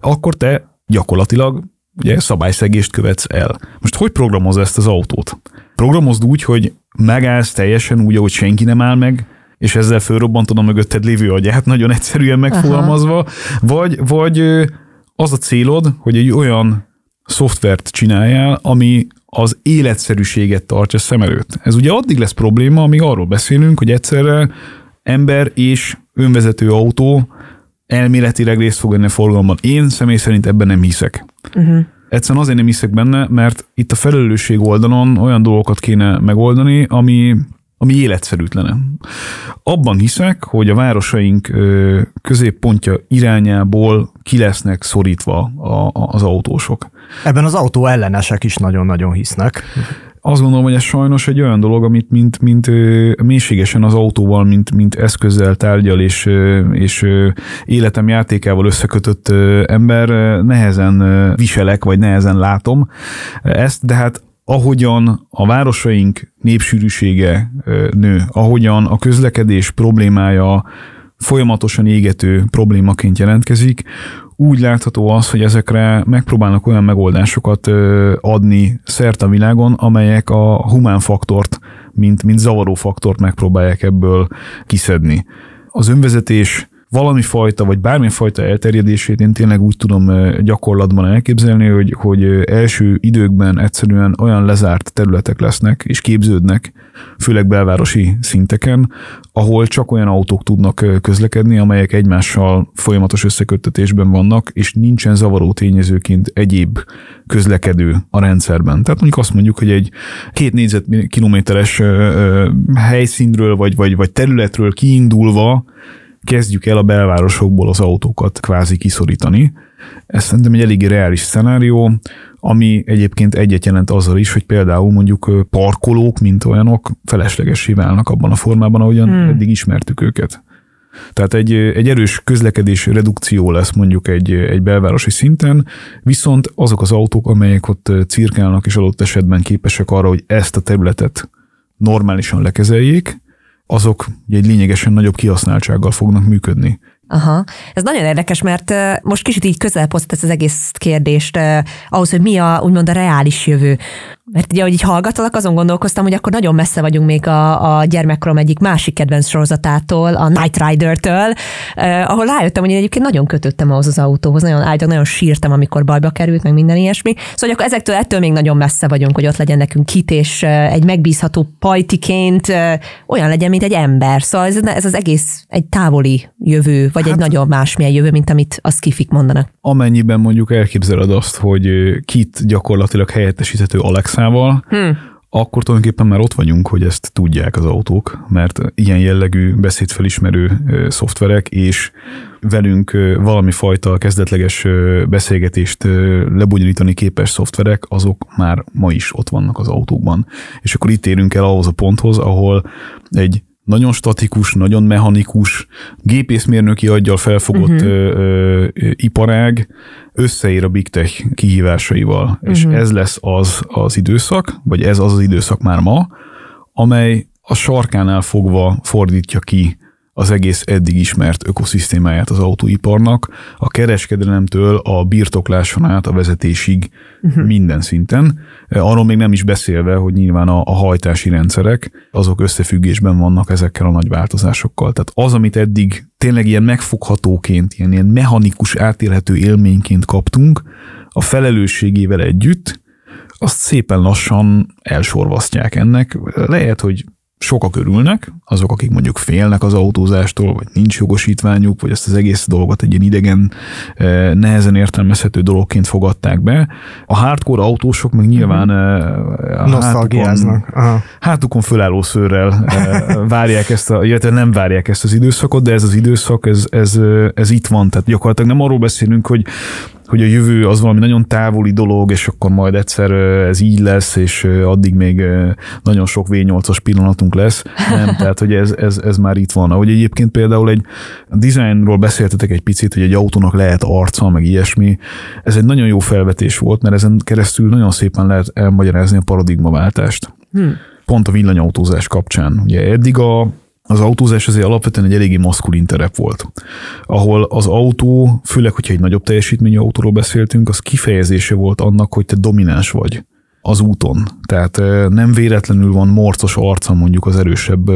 akkor te gyakorlatilag ugye szabályszegést követsz el. Most hogy programoz ezt az autót? Programozd úgy, hogy megállsz teljesen úgy, ahogy senki nem áll meg, és ezzel fölrobbantod a mögötted lévő agyát, nagyon egyszerűen megfogalmazva, Aha. vagy, vagy az a célod, hogy egy olyan szoftvert csináljál, ami az életszerűséget tartja szem előtt. Ez ugye addig lesz probléma, amíg arról beszélünk, hogy egyszerre ember és önvezető autó elméletileg részt fog venni a forgalomban. Én személy szerint ebben nem hiszek. Uh-huh. Egyszerűen azért nem hiszek benne, mert itt a felelősség oldalon olyan dolgokat kéne megoldani, ami ami életszerűtlene. Abban hiszek, hogy a városaink középpontja irányából ki lesznek szorítva az autósok. Ebben az autó ellenesek is nagyon-nagyon hisznek. Azt gondolom, hogy ez sajnos egy olyan dolog, amit mint, mint mélységesen az autóval, mint, mint eszközzel tárgyal és, és életem játékával összekötött ember nehezen viselek, vagy nehezen látom ezt, de hát ahogyan a városaink népsűrűsége nő, ahogyan a közlekedés problémája folyamatosan égető problémaként jelentkezik, úgy látható az, hogy ezekre megpróbálnak olyan megoldásokat adni szert a világon, amelyek a humán faktort, mint, mint zavaró faktort megpróbálják ebből kiszedni. Az önvezetés valami fajta, vagy bármilyen fajta elterjedését én tényleg úgy tudom gyakorlatban elképzelni, hogy, hogy első időkben egyszerűen olyan lezárt területek lesznek, és képződnek, főleg belvárosi szinteken, ahol csak olyan autók tudnak közlekedni, amelyek egymással folyamatos összeköttetésben vannak, és nincsen zavaró tényezőként egyéb közlekedő a rendszerben. Tehát mondjuk azt mondjuk, hogy egy két négyzetkilométeres helyszínről vagy, vagy, vagy területről kiindulva kezdjük el a belvárosokból az autókat kvázi kiszorítani. Ez szerintem egy eléggé reális szenárió, ami egyébként egyet jelent azzal is, hogy például mondjuk parkolók, mint olyanok feleslegesé válnak abban a formában, ahogyan hmm. eddig ismertük őket. Tehát egy, egy erős közlekedés redukció lesz mondjuk egy, egy belvárosi szinten, viszont azok az autók, amelyek ott cirkálnak és adott esetben képesek arra, hogy ezt a területet normálisan lekezeljék, azok egy lényegesen nagyobb kihasználtsággal fognak működni. Aha. Ez nagyon érdekes, mert most kicsit így közel ezt az egész kérdést ahhoz, hogy mi a úgymond a reális jövő. Mert ugye, hogy így hallgatalak, azon gondolkoztam, hogy akkor nagyon messze vagyunk még a, a gyermekkorom egyik másik kedvenc sorozatától, a Night Rider-től, eh, ahol rájöttem, hogy én egyébként nagyon kötöttem ahhoz az autóhoz, nagyon állítok, nagyon sírtam, amikor bajba került, meg minden ilyesmi. Szóval akkor ezektől ettől még nagyon messze vagyunk, hogy ott legyen nekünk kit, és egy megbízható pajtiként olyan legyen, mint egy ember. Szóval ez, ez az egész egy távoli jövő, vagy hát, egy nagyon másmilyen jövő, mint amit a skifik mondanak. Amennyiben mondjuk elképzeled azt, hogy kit gyakorlatilag helyettesíthető Alexa Alexa-val, hmm. akkor tulajdonképpen már ott vagyunk, hogy ezt tudják az autók, mert ilyen jellegű beszédfelismerő szoftverek, és velünk valami fajta kezdetleges beszélgetést lebonyolítani képes szoftverek, azok már ma is ott vannak az autókban. És akkor itt érünk el ahhoz a ponthoz, ahol egy nagyon statikus, nagyon mechanikus, gépészmérnöki aggyal felfogott uh-huh. ö, ö, iparág összeér a Big Tech kihívásaival. Uh-huh. És mhm. ez lesz az az időszak, vagy ez az az időszak már ma, amely a sarkánál fogva fordítja ki az egész eddig ismert ökoszisztémáját az autóiparnak, a kereskedelemtől a birtokláson át a vezetésig uh-huh. minden szinten. Arról még nem is beszélve, hogy nyilván a, a hajtási rendszerek, azok összefüggésben vannak ezekkel a nagy változásokkal. Tehát az, amit eddig tényleg ilyen megfoghatóként, ilyen, ilyen mechanikus, átélhető élményként kaptunk, a felelősségével együtt, azt szépen lassan elsorvasztják ennek. Lehet, hogy sokak örülnek, azok, akik mondjuk félnek az autózástól, vagy nincs jogosítványuk, vagy ezt az egész dolgot egy ilyen idegen, eh, nehezen értelmezhető dologként fogadták be. A hardcore autósok meg nyilván uh-huh. hátukon, hátukon fölálló szőrrel <laughs> várják ezt, a, illetve nem várják ezt az időszakot, de ez az időszak, ez, ez, ez itt van. Tehát gyakorlatilag nem arról beszélünk, hogy hogy a jövő az valami nagyon távoli dolog, és akkor majd egyszer ez így lesz, és addig még nagyon sok V8-as pillanatunk lesz. Nem, <laughs> tehát hogy ez, ez, ez már itt van. Ahogy egyébként például egy designról beszéltetek egy picit, hogy egy autónak lehet arca, meg ilyesmi. Ez egy nagyon jó felvetés volt, mert ezen keresztül nagyon szépen lehet elmagyarázni a paradigmaváltást. Hmm. Pont a villanyautózás kapcsán. Ugye eddig a az autózás azért alapvetően egy eléggé maszkulin terep volt, ahol az autó, főleg, hogyha egy nagyobb teljesítményű autóról beszéltünk, az kifejezése volt annak, hogy te domináns vagy. Az úton. Tehát nem véletlenül van morcos arca mondjuk az erősebb,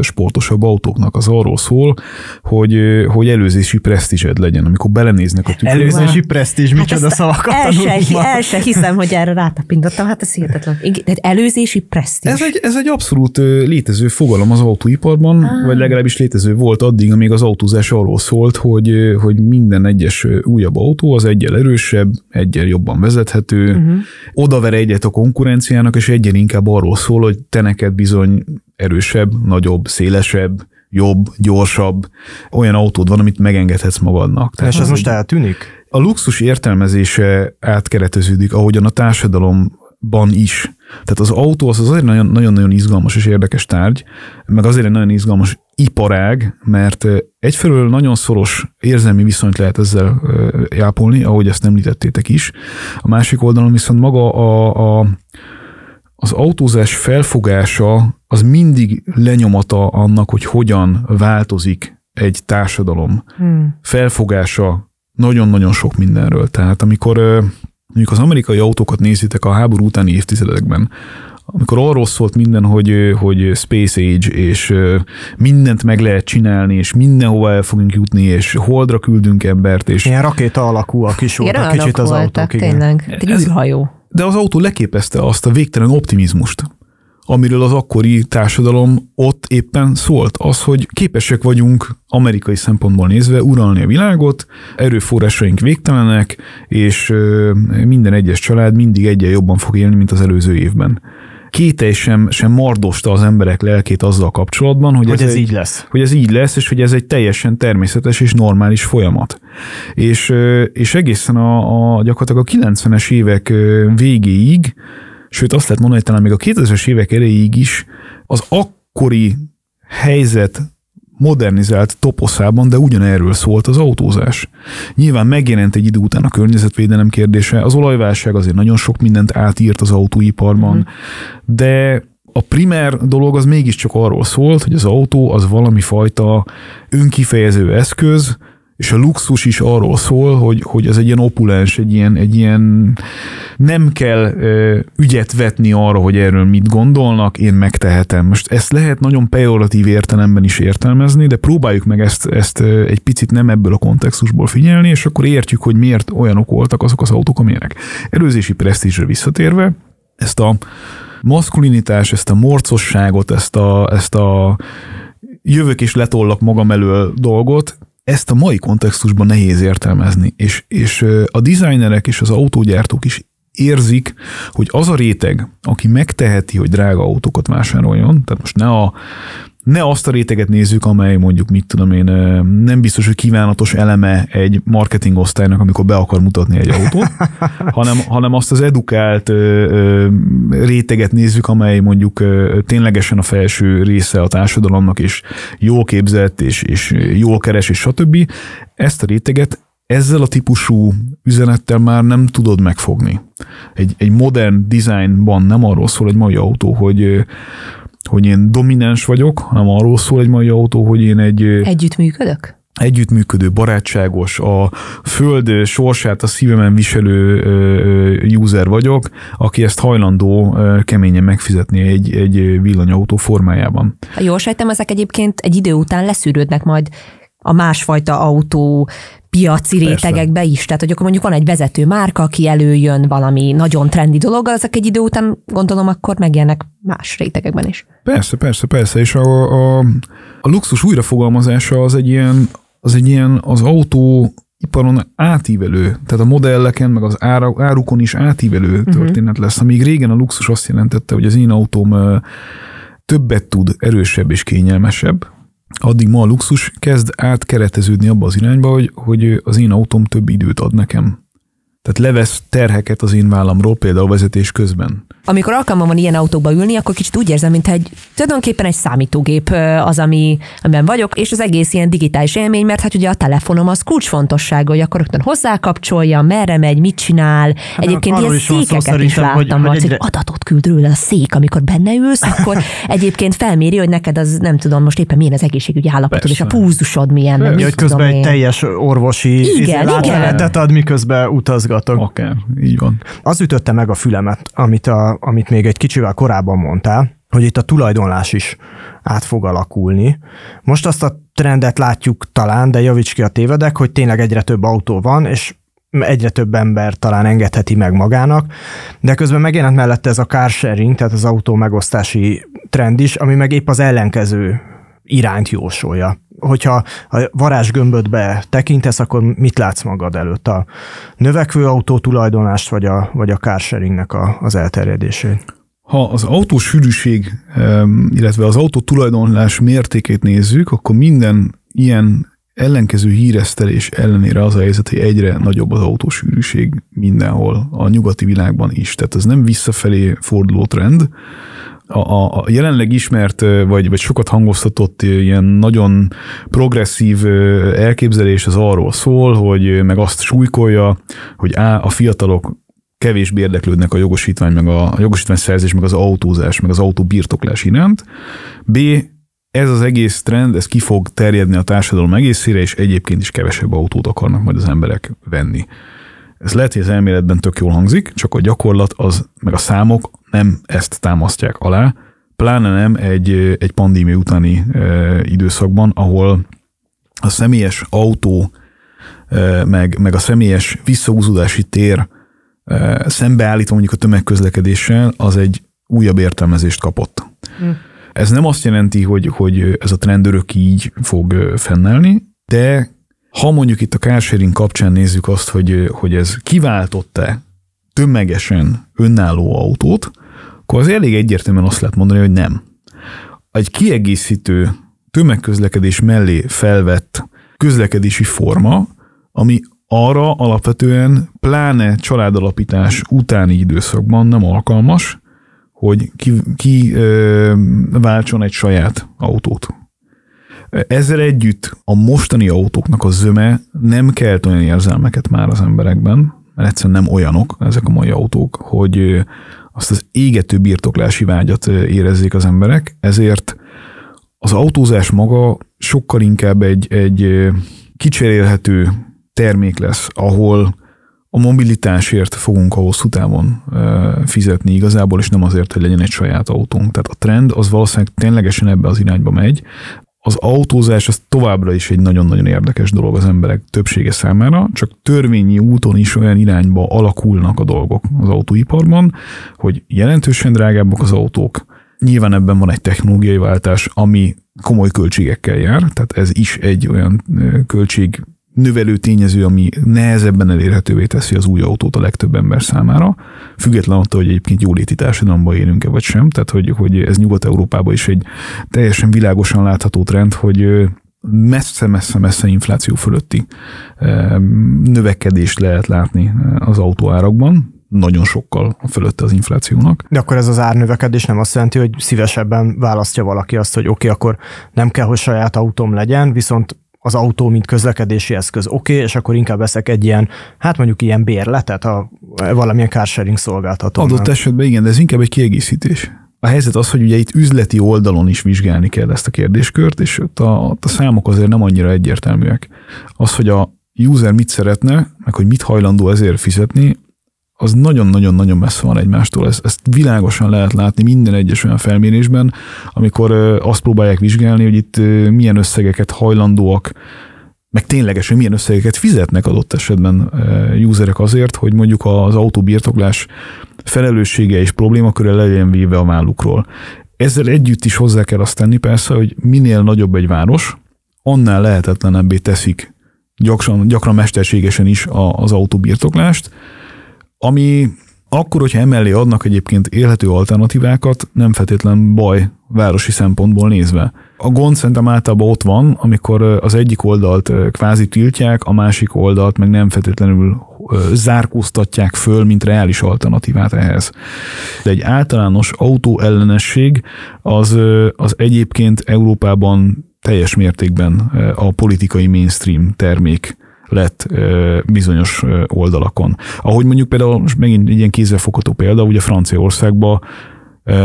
sportosabb autóknak. Az arról szól, hogy, hogy előzési presztízsed legyen, amikor belenéznek a tükörbe. Előzési presztízs, hát micsoda szavakat el se, el se hiszem, hogy erre rátapintottam, hát ez hihetetlen. Tehát előzési presztízs. Ez egy, ez egy abszolút létező fogalom az autóiparban, ah. vagy legalábbis létező volt addig, amíg az autózás arról szólt, hogy, hogy minden egyes újabb autó az egyel erősebb, egyel jobban vezethető, uh-huh. odaver egyet a konkurenciának, és egyen inkább arról szól, hogy te neked bizony erősebb, nagyobb, szélesebb, jobb, gyorsabb, olyan autód van, amit megengedhetsz magadnak. Tehát és ez most eltűnik? A luxus értelmezése átkereteződik, ahogyan a társadalomban is. Tehát az autó az azért nagyon-nagyon izgalmas és érdekes tárgy, meg azért egy nagyon izgalmas iparág, mert egyfelől nagyon szoros érzelmi viszonyt lehet ezzel jápolni, ahogy ezt említettétek is. A másik oldalon viszont maga a, a az autózás felfogása az mindig lenyomata annak, hogy hogyan változik egy társadalom. Hmm. Felfogása nagyon-nagyon sok mindenről. Tehát amikor mondjuk az amerikai autókat nézitek a háború utáni évtizedekben, amikor arról szólt minden, hogy, hogy Space Age, és mindent meg lehet csinálni, és mindenhova el fogunk jutni, és holdra küldünk embert. És Ilyen rakéta alakúak is voltak kicsit az voltak, autók. Tényleg, egy űrhajó. De az autó leképezte azt a végtelen optimizmust, amiről az akkori társadalom ott éppen szólt. Az, hogy képesek vagyunk amerikai szempontból nézve uralni a világot, erőforrásaink végtelenek, és minden egyes család mindig egyen jobban fog élni, mint az előző évben kételj sem, sem mardosta az emberek lelkét azzal kapcsolatban, hogy, hogy ez, ez egy, így lesz. Hogy ez így lesz, és hogy ez egy teljesen természetes és normális folyamat. És, és egészen a, a gyakorlatilag a 90-es évek végéig, sőt azt lehet mondani, hogy talán még a 2000-es évek elejéig is az akkori helyzet modernizált toposzában, de ugyanerről szólt az autózás. Nyilván megjelent egy idő után a környezetvédelem kérdése, az olajválság azért nagyon sok mindent átírt az autóiparban, mm-hmm. de a primer dolog az mégiscsak arról szólt, hogy az autó az valami fajta önkifejező eszköz, és a luxus is arról szól, hogy, hogy ez egy ilyen opulens, egy ilyen, egy ilyen nem kell ö, ügyet vetni arra, hogy erről mit gondolnak, én megtehetem. Most ezt lehet nagyon pejoratív értelemben is értelmezni, de próbáljuk meg ezt, ezt egy picit nem ebből a kontextusból figyelni, és akkor értjük, hogy miért olyanok voltak azok az autók, amilyenek. Előzési presztízsre visszatérve, ezt a maszkulinitás, ezt a morcosságot, ezt a, ezt a jövök és letollak magam elől dolgot, ezt a mai kontextusban nehéz értelmezni, és, és a designerek és az autógyártók is érzik, hogy az a réteg, aki megteheti, hogy drága autókat vásároljon, tehát most ne a ne azt a réteget nézzük, amely mondjuk, mit tudom én, nem biztos, hogy kívánatos eleme egy marketing osztálynak, amikor be akar mutatni egy autót, <laughs> hanem, hanem azt az edukált réteget nézzük, amely mondjuk ténylegesen a felső része a társadalomnak, és jól képzett, és, és jól keres, és stb. Ezt a réteget ezzel a típusú üzenettel már nem tudod megfogni. Egy, egy modern designban nem arról szól egy mai autó, hogy hogy én domináns vagyok, hanem arról szól egy mai autó, hogy én egy... Együttműködök? együttműködő, barátságos, a föld sorsát a szívemen viselő user vagyok, aki ezt hajlandó keményen megfizetni egy, egy villanyautó formájában. Jól sejtem, ezek egyébként egy idő után leszűrődnek majd a másfajta autó piaci rétegekbe is. Tehát, hogy akkor mondjuk van egy vezető márka, aki előjön valami nagyon trendi dolog, azok egy idő után gondolom akkor megjelennek más rétegekben is. Persze, persze, persze, és a, a, a luxus újrafogalmazása az egy ilyen, az egy ilyen az autó iparon átívelő, tehát a modelleken, meg az árukon is átívelő uh-huh. történet lesz. Amíg régen a luxus azt jelentette, hogy az én autóm többet tud, erősebb és kényelmesebb, addig ma a luxus kezd átkereteződni abba az irányba, hogy, hogy az én autóm több időt ad nekem. Tehát levesz terheket az én vállamról, például vezetés közben. Amikor alkalmam van ilyen autóba ülni, akkor kicsit úgy érzem, mint egy tulajdonképpen egy számítógép az, ami, amiben vagyok, és az egész ilyen digitális élmény, mert hát ugye a telefonom az kulcsfontosság, hogy akkor rögtön hozzákapcsolja, merre megy, mit csinál. Hát egyébként ilyen is székeket is láttam, hogy, hogy, egyre... adatot küld róla a szék, amikor benne ülsz, akkor <laughs> egyébként felméri, hogy neked az nem tudom most éppen milyen az egészségügyi állapotod, és a púzusod milyen. Nem, hogy közben egy teljes orvosi igen, izé, igen. ad, miközben utazgat izgatok. Akár, így van. Az ütötte meg a fülemet, amit, a, amit még egy kicsivel korábban mondtál, hogy itt a tulajdonlás is át fog alakulni. Most azt a trendet látjuk talán, de javíts ki a tévedek, hogy tényleg egyre több autó van, és egyre több ember talán engedheti meg magának, de közben megjelent mellette ez a car sharing, tehát az autó megosztási trend is, ami meg épp az ellenkező irányt jósolja. Hogyha a varázsgömbödbe tekintesz, akkor mit látsz magad előtt? A növekvő autó tulajdonlást, vagy a, vagy a carsharingnek a, az elterjedését? Ha az autó sűrűség, illetve az autó tulajdonlás mértékét nézzük, akkor minden ilyen ellenkező híresztelés ellenére az a helyzet, hogy egyre nagyobb az autósűrűség mindenhol, a nyugati világban is. Tehát ez nem visszafelé forduló trend, a, a, jelenleg ismert, vagy, vagy sokat hangoztatott ilyen nagyon progresszív elképzelés az arról szól, hogy meg azt súlykolja, hogy A, a fiatalok kevésbé érdeklődnek a jogosítvány, meg a, a jogosítvány szerzés, meg az autózás, meg az autó birtoklás iránt. B, ez az egész trend, ez ki fog terjedni a társadalom egészére, és egyébként is kevesebb autót akarnak majd az emberek venni. Ez lehet, hogy az elméletben tök jól hangzik, csak a gyakorlat az, meg a számok nem ezt támasztják alá, pláne nem egy, egy pandémia utáni e, időszakban, ahol a személyes autó, e, meg, meg a személyes visszahúzódási tér e, szembeállítva mondjuk a tömegközlekedéssel, az egy újabb értelmezést kapott. Mm. Ez nem azt jelenti, hogy, hogy ez a trend örök így fog fennállni, de ha mondjuk itt a carsharing kapcsán nézzük azt, hogy, hogy ez kiváltott-e tömegesen önálló autót, akkor az elég egyértelműen azt lehet mondani, hogy nem. Egy kiegészítő tömegközlekedés mellé felvett közlekedési forma, ami arra alapvetően pláne családalapítás utáni időszakban nem alkalmas, hogy ki, ki ö, váltson egy saját autót. Ezzel együtt a mostani autóknak a zöme nem kelt olyan érzelmeket már az emberekben, mert egyszerűen nem olyanok ezek a mai autók, hogy azt az égető birtoklási vágyat érezzék az emberek, ezért az autózás maga sokkal inkább egy, egy kicserélhető termék lesz, ahol a mobilitásért fogunk a hosszú távon fizetni igazából, és nem azért, hogy legyen egy saját autónk. Tehát a trend az valószínűleg ténylegesen ebbe az irányba megy. Az autózás az továbbra is egy nagyon-nagyon érdekes dolog az emberek többsége számára, csak törvényi úton is olyan irányba alakulnak a dolgok az autóiparban, hogy jelentősen drágábbak az autók, Nyilván ebben van egy technológiai váltás, ami komoly költségekkel jár, tehát ez is egy olyan költség növelő tényező, ami nehezebben elérhetővé teszi az új autót a legtöbb ember számára, független attól, hogy egyébként jóléti társadalomban élünk-e vagy sem, tehát hogy, hogy ez Nyugat-Európában is egy teljesen világosan látható trend, hogy messze-messze-messze infláció fölötti növekedést lehet látni az autóárakban, nagyon sokkal fölötte az inflációnak. De akkor ez az árnövekedés nem azt jelenti, hogy szívesebben választja valaki azt, hogy oké, okay, akkor nem kell, hogy saját autóm legyen, viszont az autó, mint közlekedési eszköz oké, okay, és akkor inkább veszek egy ilyen, hát mondjuk ilyen bérletet a valamilyen carsharing szolgáltató. Adott esetben igen, de ez inkább egy kiegészítés. A helyzet az, hogy ugye itt üzleti oldalon is vizsgálni kell ezt a kérdéskört, és ott a, ott a számok azért nem annyira egyértelműek. Az, hogy a user mit szeretne, meg hogy mit hajlandó ezért fizetni, az nagyon-nagyon-nagyon messze van egymástól. Ezt, ezt világosan lehet látni minden egyes olyan felmérésben, amikor azt próbálják vizsgálni, hogy itt milyen összegeket hajlandóak meg ténylegesen milyen összegeket fizetnek adott esetben userek azért, hogy mondjuk az autóbirtoklás felelőssége és problémaköre legyen véve a vállukról. Ezzel együtt is hozzá kell azt tenni persze, hogy minél nagyobb egy város, annál lehetetlenebbé teszik gyakran, gyakran mesterségesen is az autóbirtoklást, ami akkor, hogyha emellé adnak egyébként élhető alternatívákat, nem feltétlen baj városi szempontból nézve. A gond szerintem általában ott van, amikor az egyik oldalt kvázi tiltják, a másik oldalt meg nem feltétlenül zárkóztatják föl, mint reális alternatívát ehhez. De egy általános autóellenesség az, az egyébként Európában teljes mértékben a politikai mainstream termék lett bizonyos oldalakon. Ahogy mondjuk például, most megint egy ilyen kézzelfogható példa, ugye Franciaországban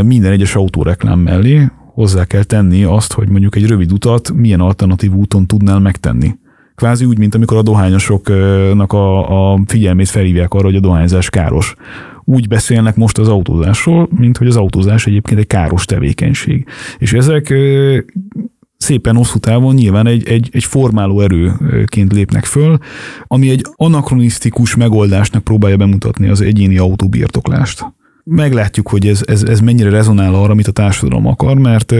minden egyes autóreklám mellé hozzá kell tenni azt, hogy mondjuk egy rövid utat milyen alternatív úton tudnál megtenni. Kvázi úgy, mint amikor a dohányosoknak a, a figyelmét felhívják arra, hogy a dohányzás káros. Úgy beszélnek most az autózásról, mint hogy az autózás egyébként egy káros tevékenység. És ezek szépen hosszú távon nyilván egy, egy, egy formáló erőként lépnek föl, ami egy anakronisztikus megoldásnak próbálja bemutatni az egyéni autóbirtoklást. Meglátjuk, hogy ez, ez, ez mennyire rezonál arra, amit a társadalom akar, mert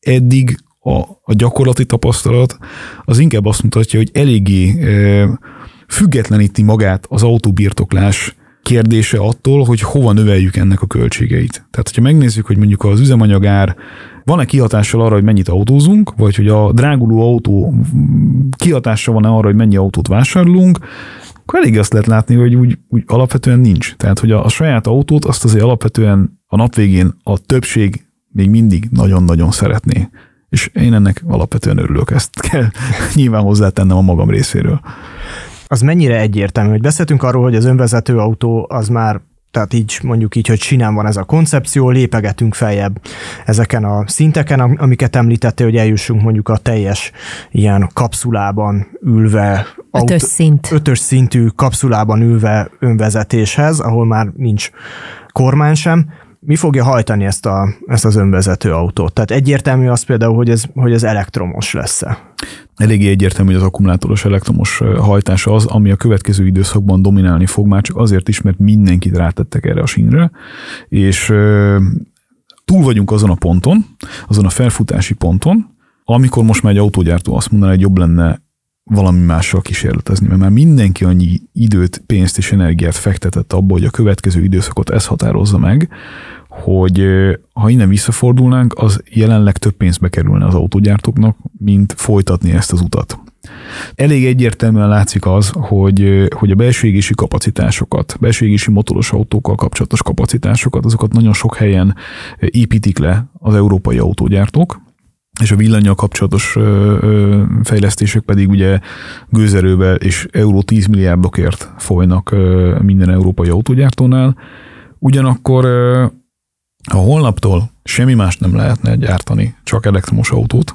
eddig a, a gyakorlati tapasztalat az inkább azt mutatja, hogy eléggé e, függetleníti magát az autóbirtoklás kérdése attól, hogy hova növeljük ennek a költségeit. Tehát, hogyha megnézzük, hogy mondjuk az üzemanyagár van-e kihatással arra, hogy mennyit autózunk, vagy hogy a dráguló autó kihatása van-e arra, hogy mennyi autót vásárolunk, akkor elég azt lehet látni, hogy úgy, úgy alapvetően nincs. Tehát, hogy a, a saját autót azt azért alapvetően a nap végén a többség még mindig nagyon-nagyon szeretné. És én ennek alapvetően örülök, ezt kell <laughs> nyilván hozzátennem a magam részéről. Az mennyire egyértelmű, hogy beszéltünk arról, hogy az önvezető autó az már tehát így mondjuk így, hogy sinem van ez a koncepció, lépegetünk feljebb ezeken a szinteken, amiket említettél, hogy eljussunk mondjuk a teljes ilyen kapszulában ülve, ötös, szint. ötös szintű kapszulában ülve önvezetéshez, ahol már nincs kormány sem mi fogja hajtani ezt, a, ezt az önvezető autót? Tehát egyértelmű az például, hogy ez, hogy ez elektromos lesz-e? Eléggé egyértelmű, hogy az akkumulátoros elektromos hajtása az, ami a következő időszakban dominálni fog, már csak azért is, mert mindenkit rátettek erre a sínre, és túl vagyunk azon a ponton, azon a felfutási ponton, amikor most már egy autógyártó azt mondaná, hogy jobb lenne valami mással kísérletezni, mert már mindenki annyi időt, pénzt és energiát fektetett abba, hogy a következő időszakot ez határozza meg, hogy ha innen visszafordulnánk, az jelenleg több pénzbe kerülne az autógyártóknak, mint folytatni ezt az utat. Elég egyértelműen látszik az, hogy, hogy a belső égési kapacitásokat, belső égési motoros autókkal kapcsolatos kapacitásokat, azokat nagyon sok helyen építik le az európai autógyártók, és a villanyjal kapcsolatos fejlesztések pedig ugye gőzerővel és euró 10 milliárdokért folynak minden európai autógyártónál. Ugyanakkor ha holnaptól semmi más nem lehetne gyártani, csak elektromos autót,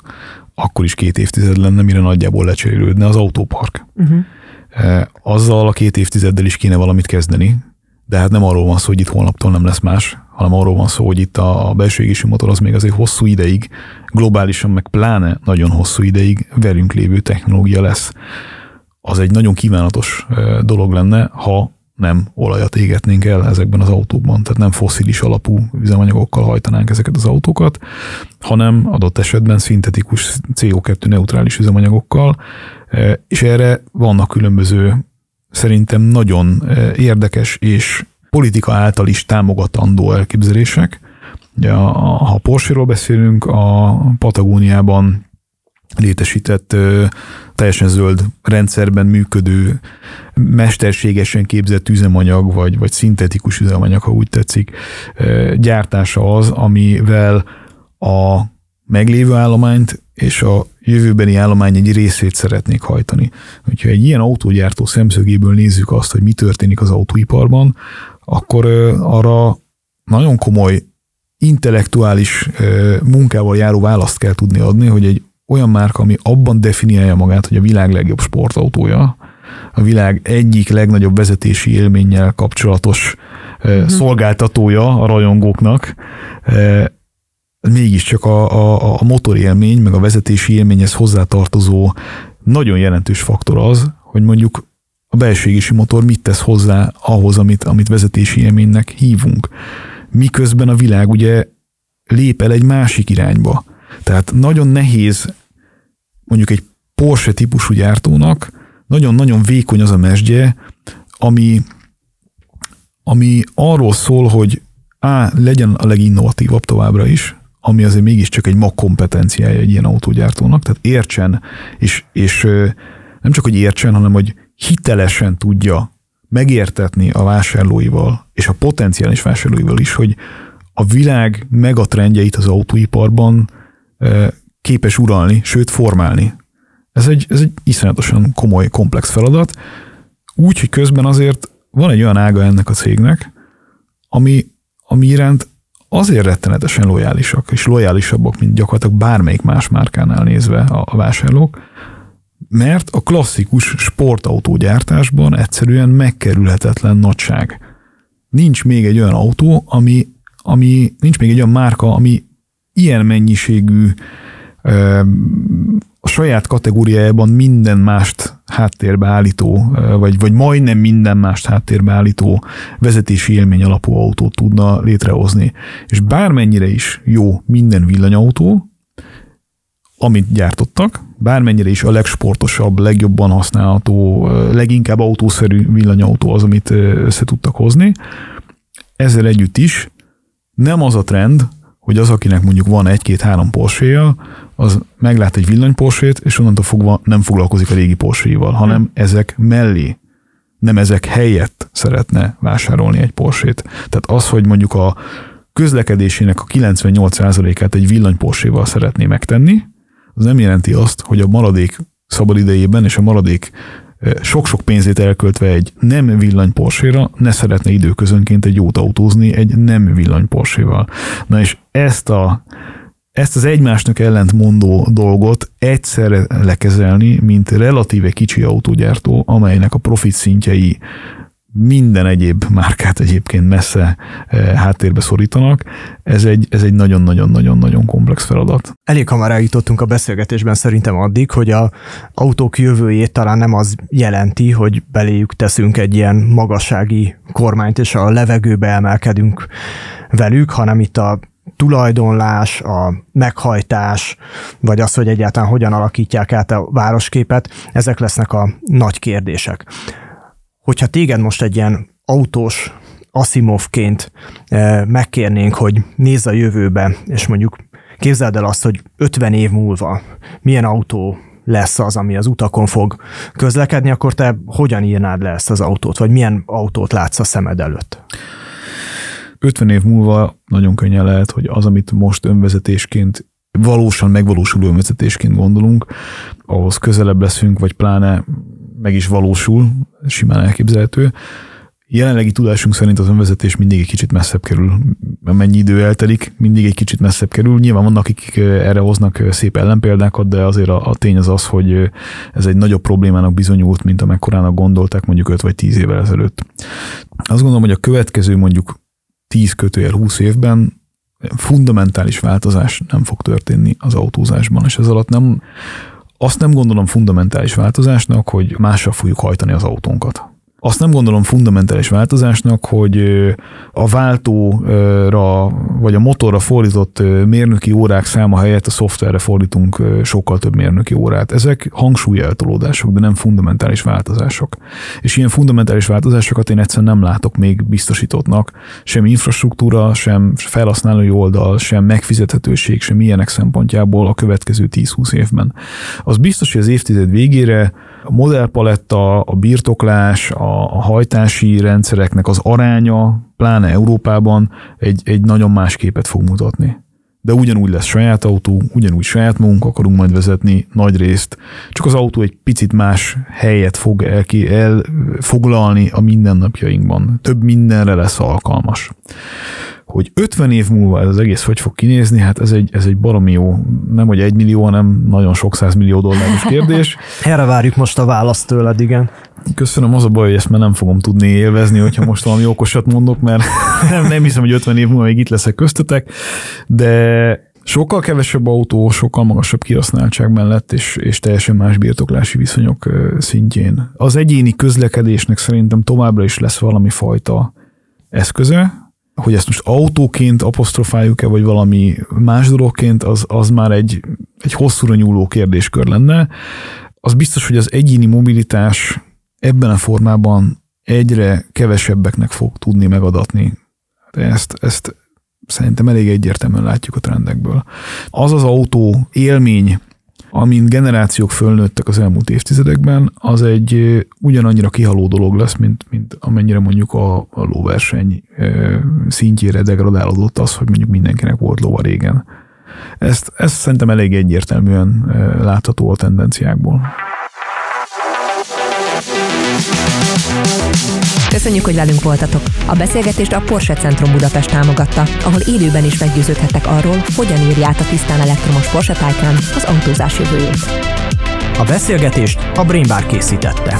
akkor is két évtized lenne, mire nagyjából lecserélődne az autópark. Uh-huh. Azzal a két évtizeddel is kéne valamit kezdeni, de hát nem arról van szó, hogy itt holnaptól nem lesz más, hanem arról van szó, hogy itt a belső égési motor az még azért hosszú ideig, globálisan meg pláne nagyon hosszú ideig velünk lévő technológia lesz. Az egy nagyon kívánatos dolog lenne, ha nem olajat égetnénk el ezekben az autókban, tehát nem foszilis alapú üzemanyagokkal hajtanánk ezeket az autókat, hanem adott esetben szintetikus CO2 neutrális üzemanyagokkal, és erre vannak különböző szerintem nagyon érdekes és politika által is támogatandó elképzelések. Ugye, ha Porsche-ról beszélünk, a Patagóniában létesített teljesen zöld rendszerben működő, mesterségesen képzett üzemanyag, vagy, vagy szintetikus üzemanyag, ha úgy tetszik, gyártása az, amivel a meglévő állományt és a jövőbeni állomány egy részét szeretnék hajtani. Hogyha egy ilyen autógyártó szemszögéből nézzük azt, hogy mi történik az autóiparban, akkor arra nagyon komoly intellektuális munkával járó választ kell tudni adni, hogy egy olyan márka, ami abban definiálja magát, hogy a világ legjobb sportautója, a világ egyik legnagyobb vezetési élménnyel kapcsolatos uh-huh. szolgáltatója a rajongóknak, mégiscsak a, a, a motorélmény, meg a vezetési élményhez hozzátartozó nagyon jelentős faktor az, hogy mondjuk a belső motor mit tesz hozzá ahhoz, amit, amit vezetési élménynek hívunk. Miközben a világ ugye lép el egy másik irányba. Tehát nagyon nehéz mondjuk egy Porsche típusú gyártónak nagyon-nagyon vékony az a mesdje, ami, ami arról szól, hogy A, legyen a leginnovatívabb továbbra is, ami azért mégiscsak egy mag kompetenciája egy ilyen autógyártónak, tehát értsen, és, és nem csak, hogy értsen, hanem hogy hitelesen tudja megértetni a vásárlóival, és a potenciális vásárlóival is, hogy a világ megatrendjeit az autóiparban képes uralni, sőt formálni. Ez egy, ez egy iszonyatosan komoly, komplex feladat, úgy, hogy közben azért van egy olyan ága ennek a cégnek, ami, ami iránt azért rettenetesen lojálisak, és lojálisabbak, mint gyakorlatilag bármelyik más márkánál nézve a, a vásárlók, mert a klasszikus sportautógyártásban egyszerűen megkerülhetetlen nagyság. Nincs még egy olyan autó, ami, ami nincs még egy olyan márka, ami ilyen mennyiségű a saját kategóriájában minden mást háttérbe állító, vagy, vagy majdnem minden mást háttérbe állító vezetési élmény alapú autót tudna létrehozni. És bármennyire is jó minden villanyautó, amit gyártottak, bármennyire is a legsportosabb, legjobban használható, leginkább autószerű villanyautó az, amit össze tudtak hozni, ezzel együtt is nem az a trend, hogy az, akinek mondjuk van egy-két-három porsche az meglát egy villany porsét, és onnantól fogva nem foglalkozik a régi porsche hanem hmm. ezek mellé, nem ezek helyett szeretne vásárolni egy porsét. Tehát az, hogy mondjuk a közlekedésének a 98%-át egy villany porsche szeretné megtenni, az nem jelenti azt, hogy a maradék szabadidejében és a maradék sok-sok pénzét elköltve egy nem villany porsche ne szeretne időközönként egy jót autózni egy nem villany porsche Na és ezt a ezt az egymásnak ellentmondó dolgot egyszerre lekezelni, mint relatíve kicsi autógyártó, amelynek a profit szintjei minden egyéb márkát egyébként messze eh, háttérbe szorítanak. Ez egy, ez egy nagyon-nagyon-nagyon-nagyon komplex feladat. Elég hamar eljutottunk a beszélgetésben szerintem addig, hogy a autók jövőjét talán nem az jelenti, hogy beléjük teszünk egy ilyen magassági kormányt, és a levegőbe emelkedünk velük, hanem itt a tulajdonlás, a meghajtás, vagy az, hogy egyáltalán hogyan alakítják át a városképet, ezek lesznek a nagy kérdések hogyha téged most egy ilyen autós Asimovként eh, megkérnénk, hogy nézz a jövőbe, és mondjuk képzeld el azt, hogy 50 év múlva milyen autó lesz az, ami az utakon fog közlekedni, akkor te hogyan írnád le ezt az autót, vagy milyen autót látsz a szemed előtt? 50 év múlva nagyon könnyen lehet, hogy az, amit most önvezetésként valósan megvalósuló önvezetésként gondolunk, ahhoz közelebb leszünk, vagy pláne meg is valósul, simán elképzelhető. Jelenlegi tudásunk szerint az önvezetés mindig egy kicsit messzebb kerül. Mennyi idő eltelik, mindig egy kicsit messzebb kerül. Nyilván vannak, akik erre hoznak szép ellenpéldákat, de azért a, a tény az az, hogy ez egy nagyobb problémának bizonyult, mint amekkorának gondolták mondjuk 5 vagy 10 évvel ezelőtt. Azt gondolom, hogy a következő mondjuk 10 kötőjel 20 évben fundamentális változás nem fog történni az autózásban, és ez alatt nem azt nem gondolom fundamentális változásnak, hogy mással fogjuk hajtani az autónkat. Azt nem gondolom fundamentális változásnak, hogy a váltóra vagy a motorra fordított mérnöki órák száma helyett a szoftverre fordítunk sokkal több mérnöki órát. Ezek hangsúlyeltolódások, de nem fundamentális változások. És ilyen fundamentális változásokat én egyszerűen nem látok még biztosítottnak. Sem infrastruktúra, sem felhasználói oldal, sem megfizethetőség, sem ilyenek szempontjából a következő 10-20 évben. Az biztos, hogy az évtized végére a modellpaletta, a birtoklás, a hajtási rendszereknek az aránya, pláne Európában egy, egy nagyon más képet fog mutatni. De ugyanúgy lesz saját autó, ugyanúgy saját magunk akarunk majd vezetni nagy részt, csak az autó egy picit más helyet fog elfoglalni a mindennapjainkban. Több mindenre lesz alkalmas. Hogy 50 év múlva ez az egész hogy fog kinézni, hát ez egy, ez egy baromi jó, nem hogy egy millió, hanem nagyon sok millió dolláros kérdés. <laughs> Erre várjuk most a választ tőled, igen. Köszönöm, az a baj, hogy ezt már nem fogom tudni élvezni, hogyha most valami okosat mondok, mert <laughs> nem, nem hiszem, hogy 50 év múlva még itt leszek köztetek, de sokkal kevesebb autó, sokkal magasabb kihasználtság mellett, és, és teljesen más birtoklási viszonyok szintjén. Az egyéni közlekedésnek szerintem továbbra is lesz valami fajta eszköze, hogy ezt most autóként apostrofáljuk-e, vagy valami más dologként, az, az már egy, egy hosszúra nyúló kérdéskör lenne. Az biztos, hogy az egyéni mobilitás ebben a formában egyre kevesebbeknek fog tudni megadatni. De ezt, ezt szerintem elég egyértelműen látjuk a trendekből. Az az autó élmény, amin generációk fölnőttek az elmúlt évtizedekben, az egy ugyanannyira kihaló dolog lesz, mint, mint amennyire mondjuk a, a lóverseny szintjére degradálódott az, hogy mondjuk mindenkinek volt lóva régen. Ezt, ezt szerintem elég egyértelműen látható a tendenciákból. Köszönjük, hogy velünk voltatok. A beszélgetést a Porsche Centrum Budapest támogatta, ahol élőben is meggyőződhettek arról, hogyan írja át a tisztán elektromos Porsche Taycan az autózás jövőjét. A beszélgetést a Brainbar készítette.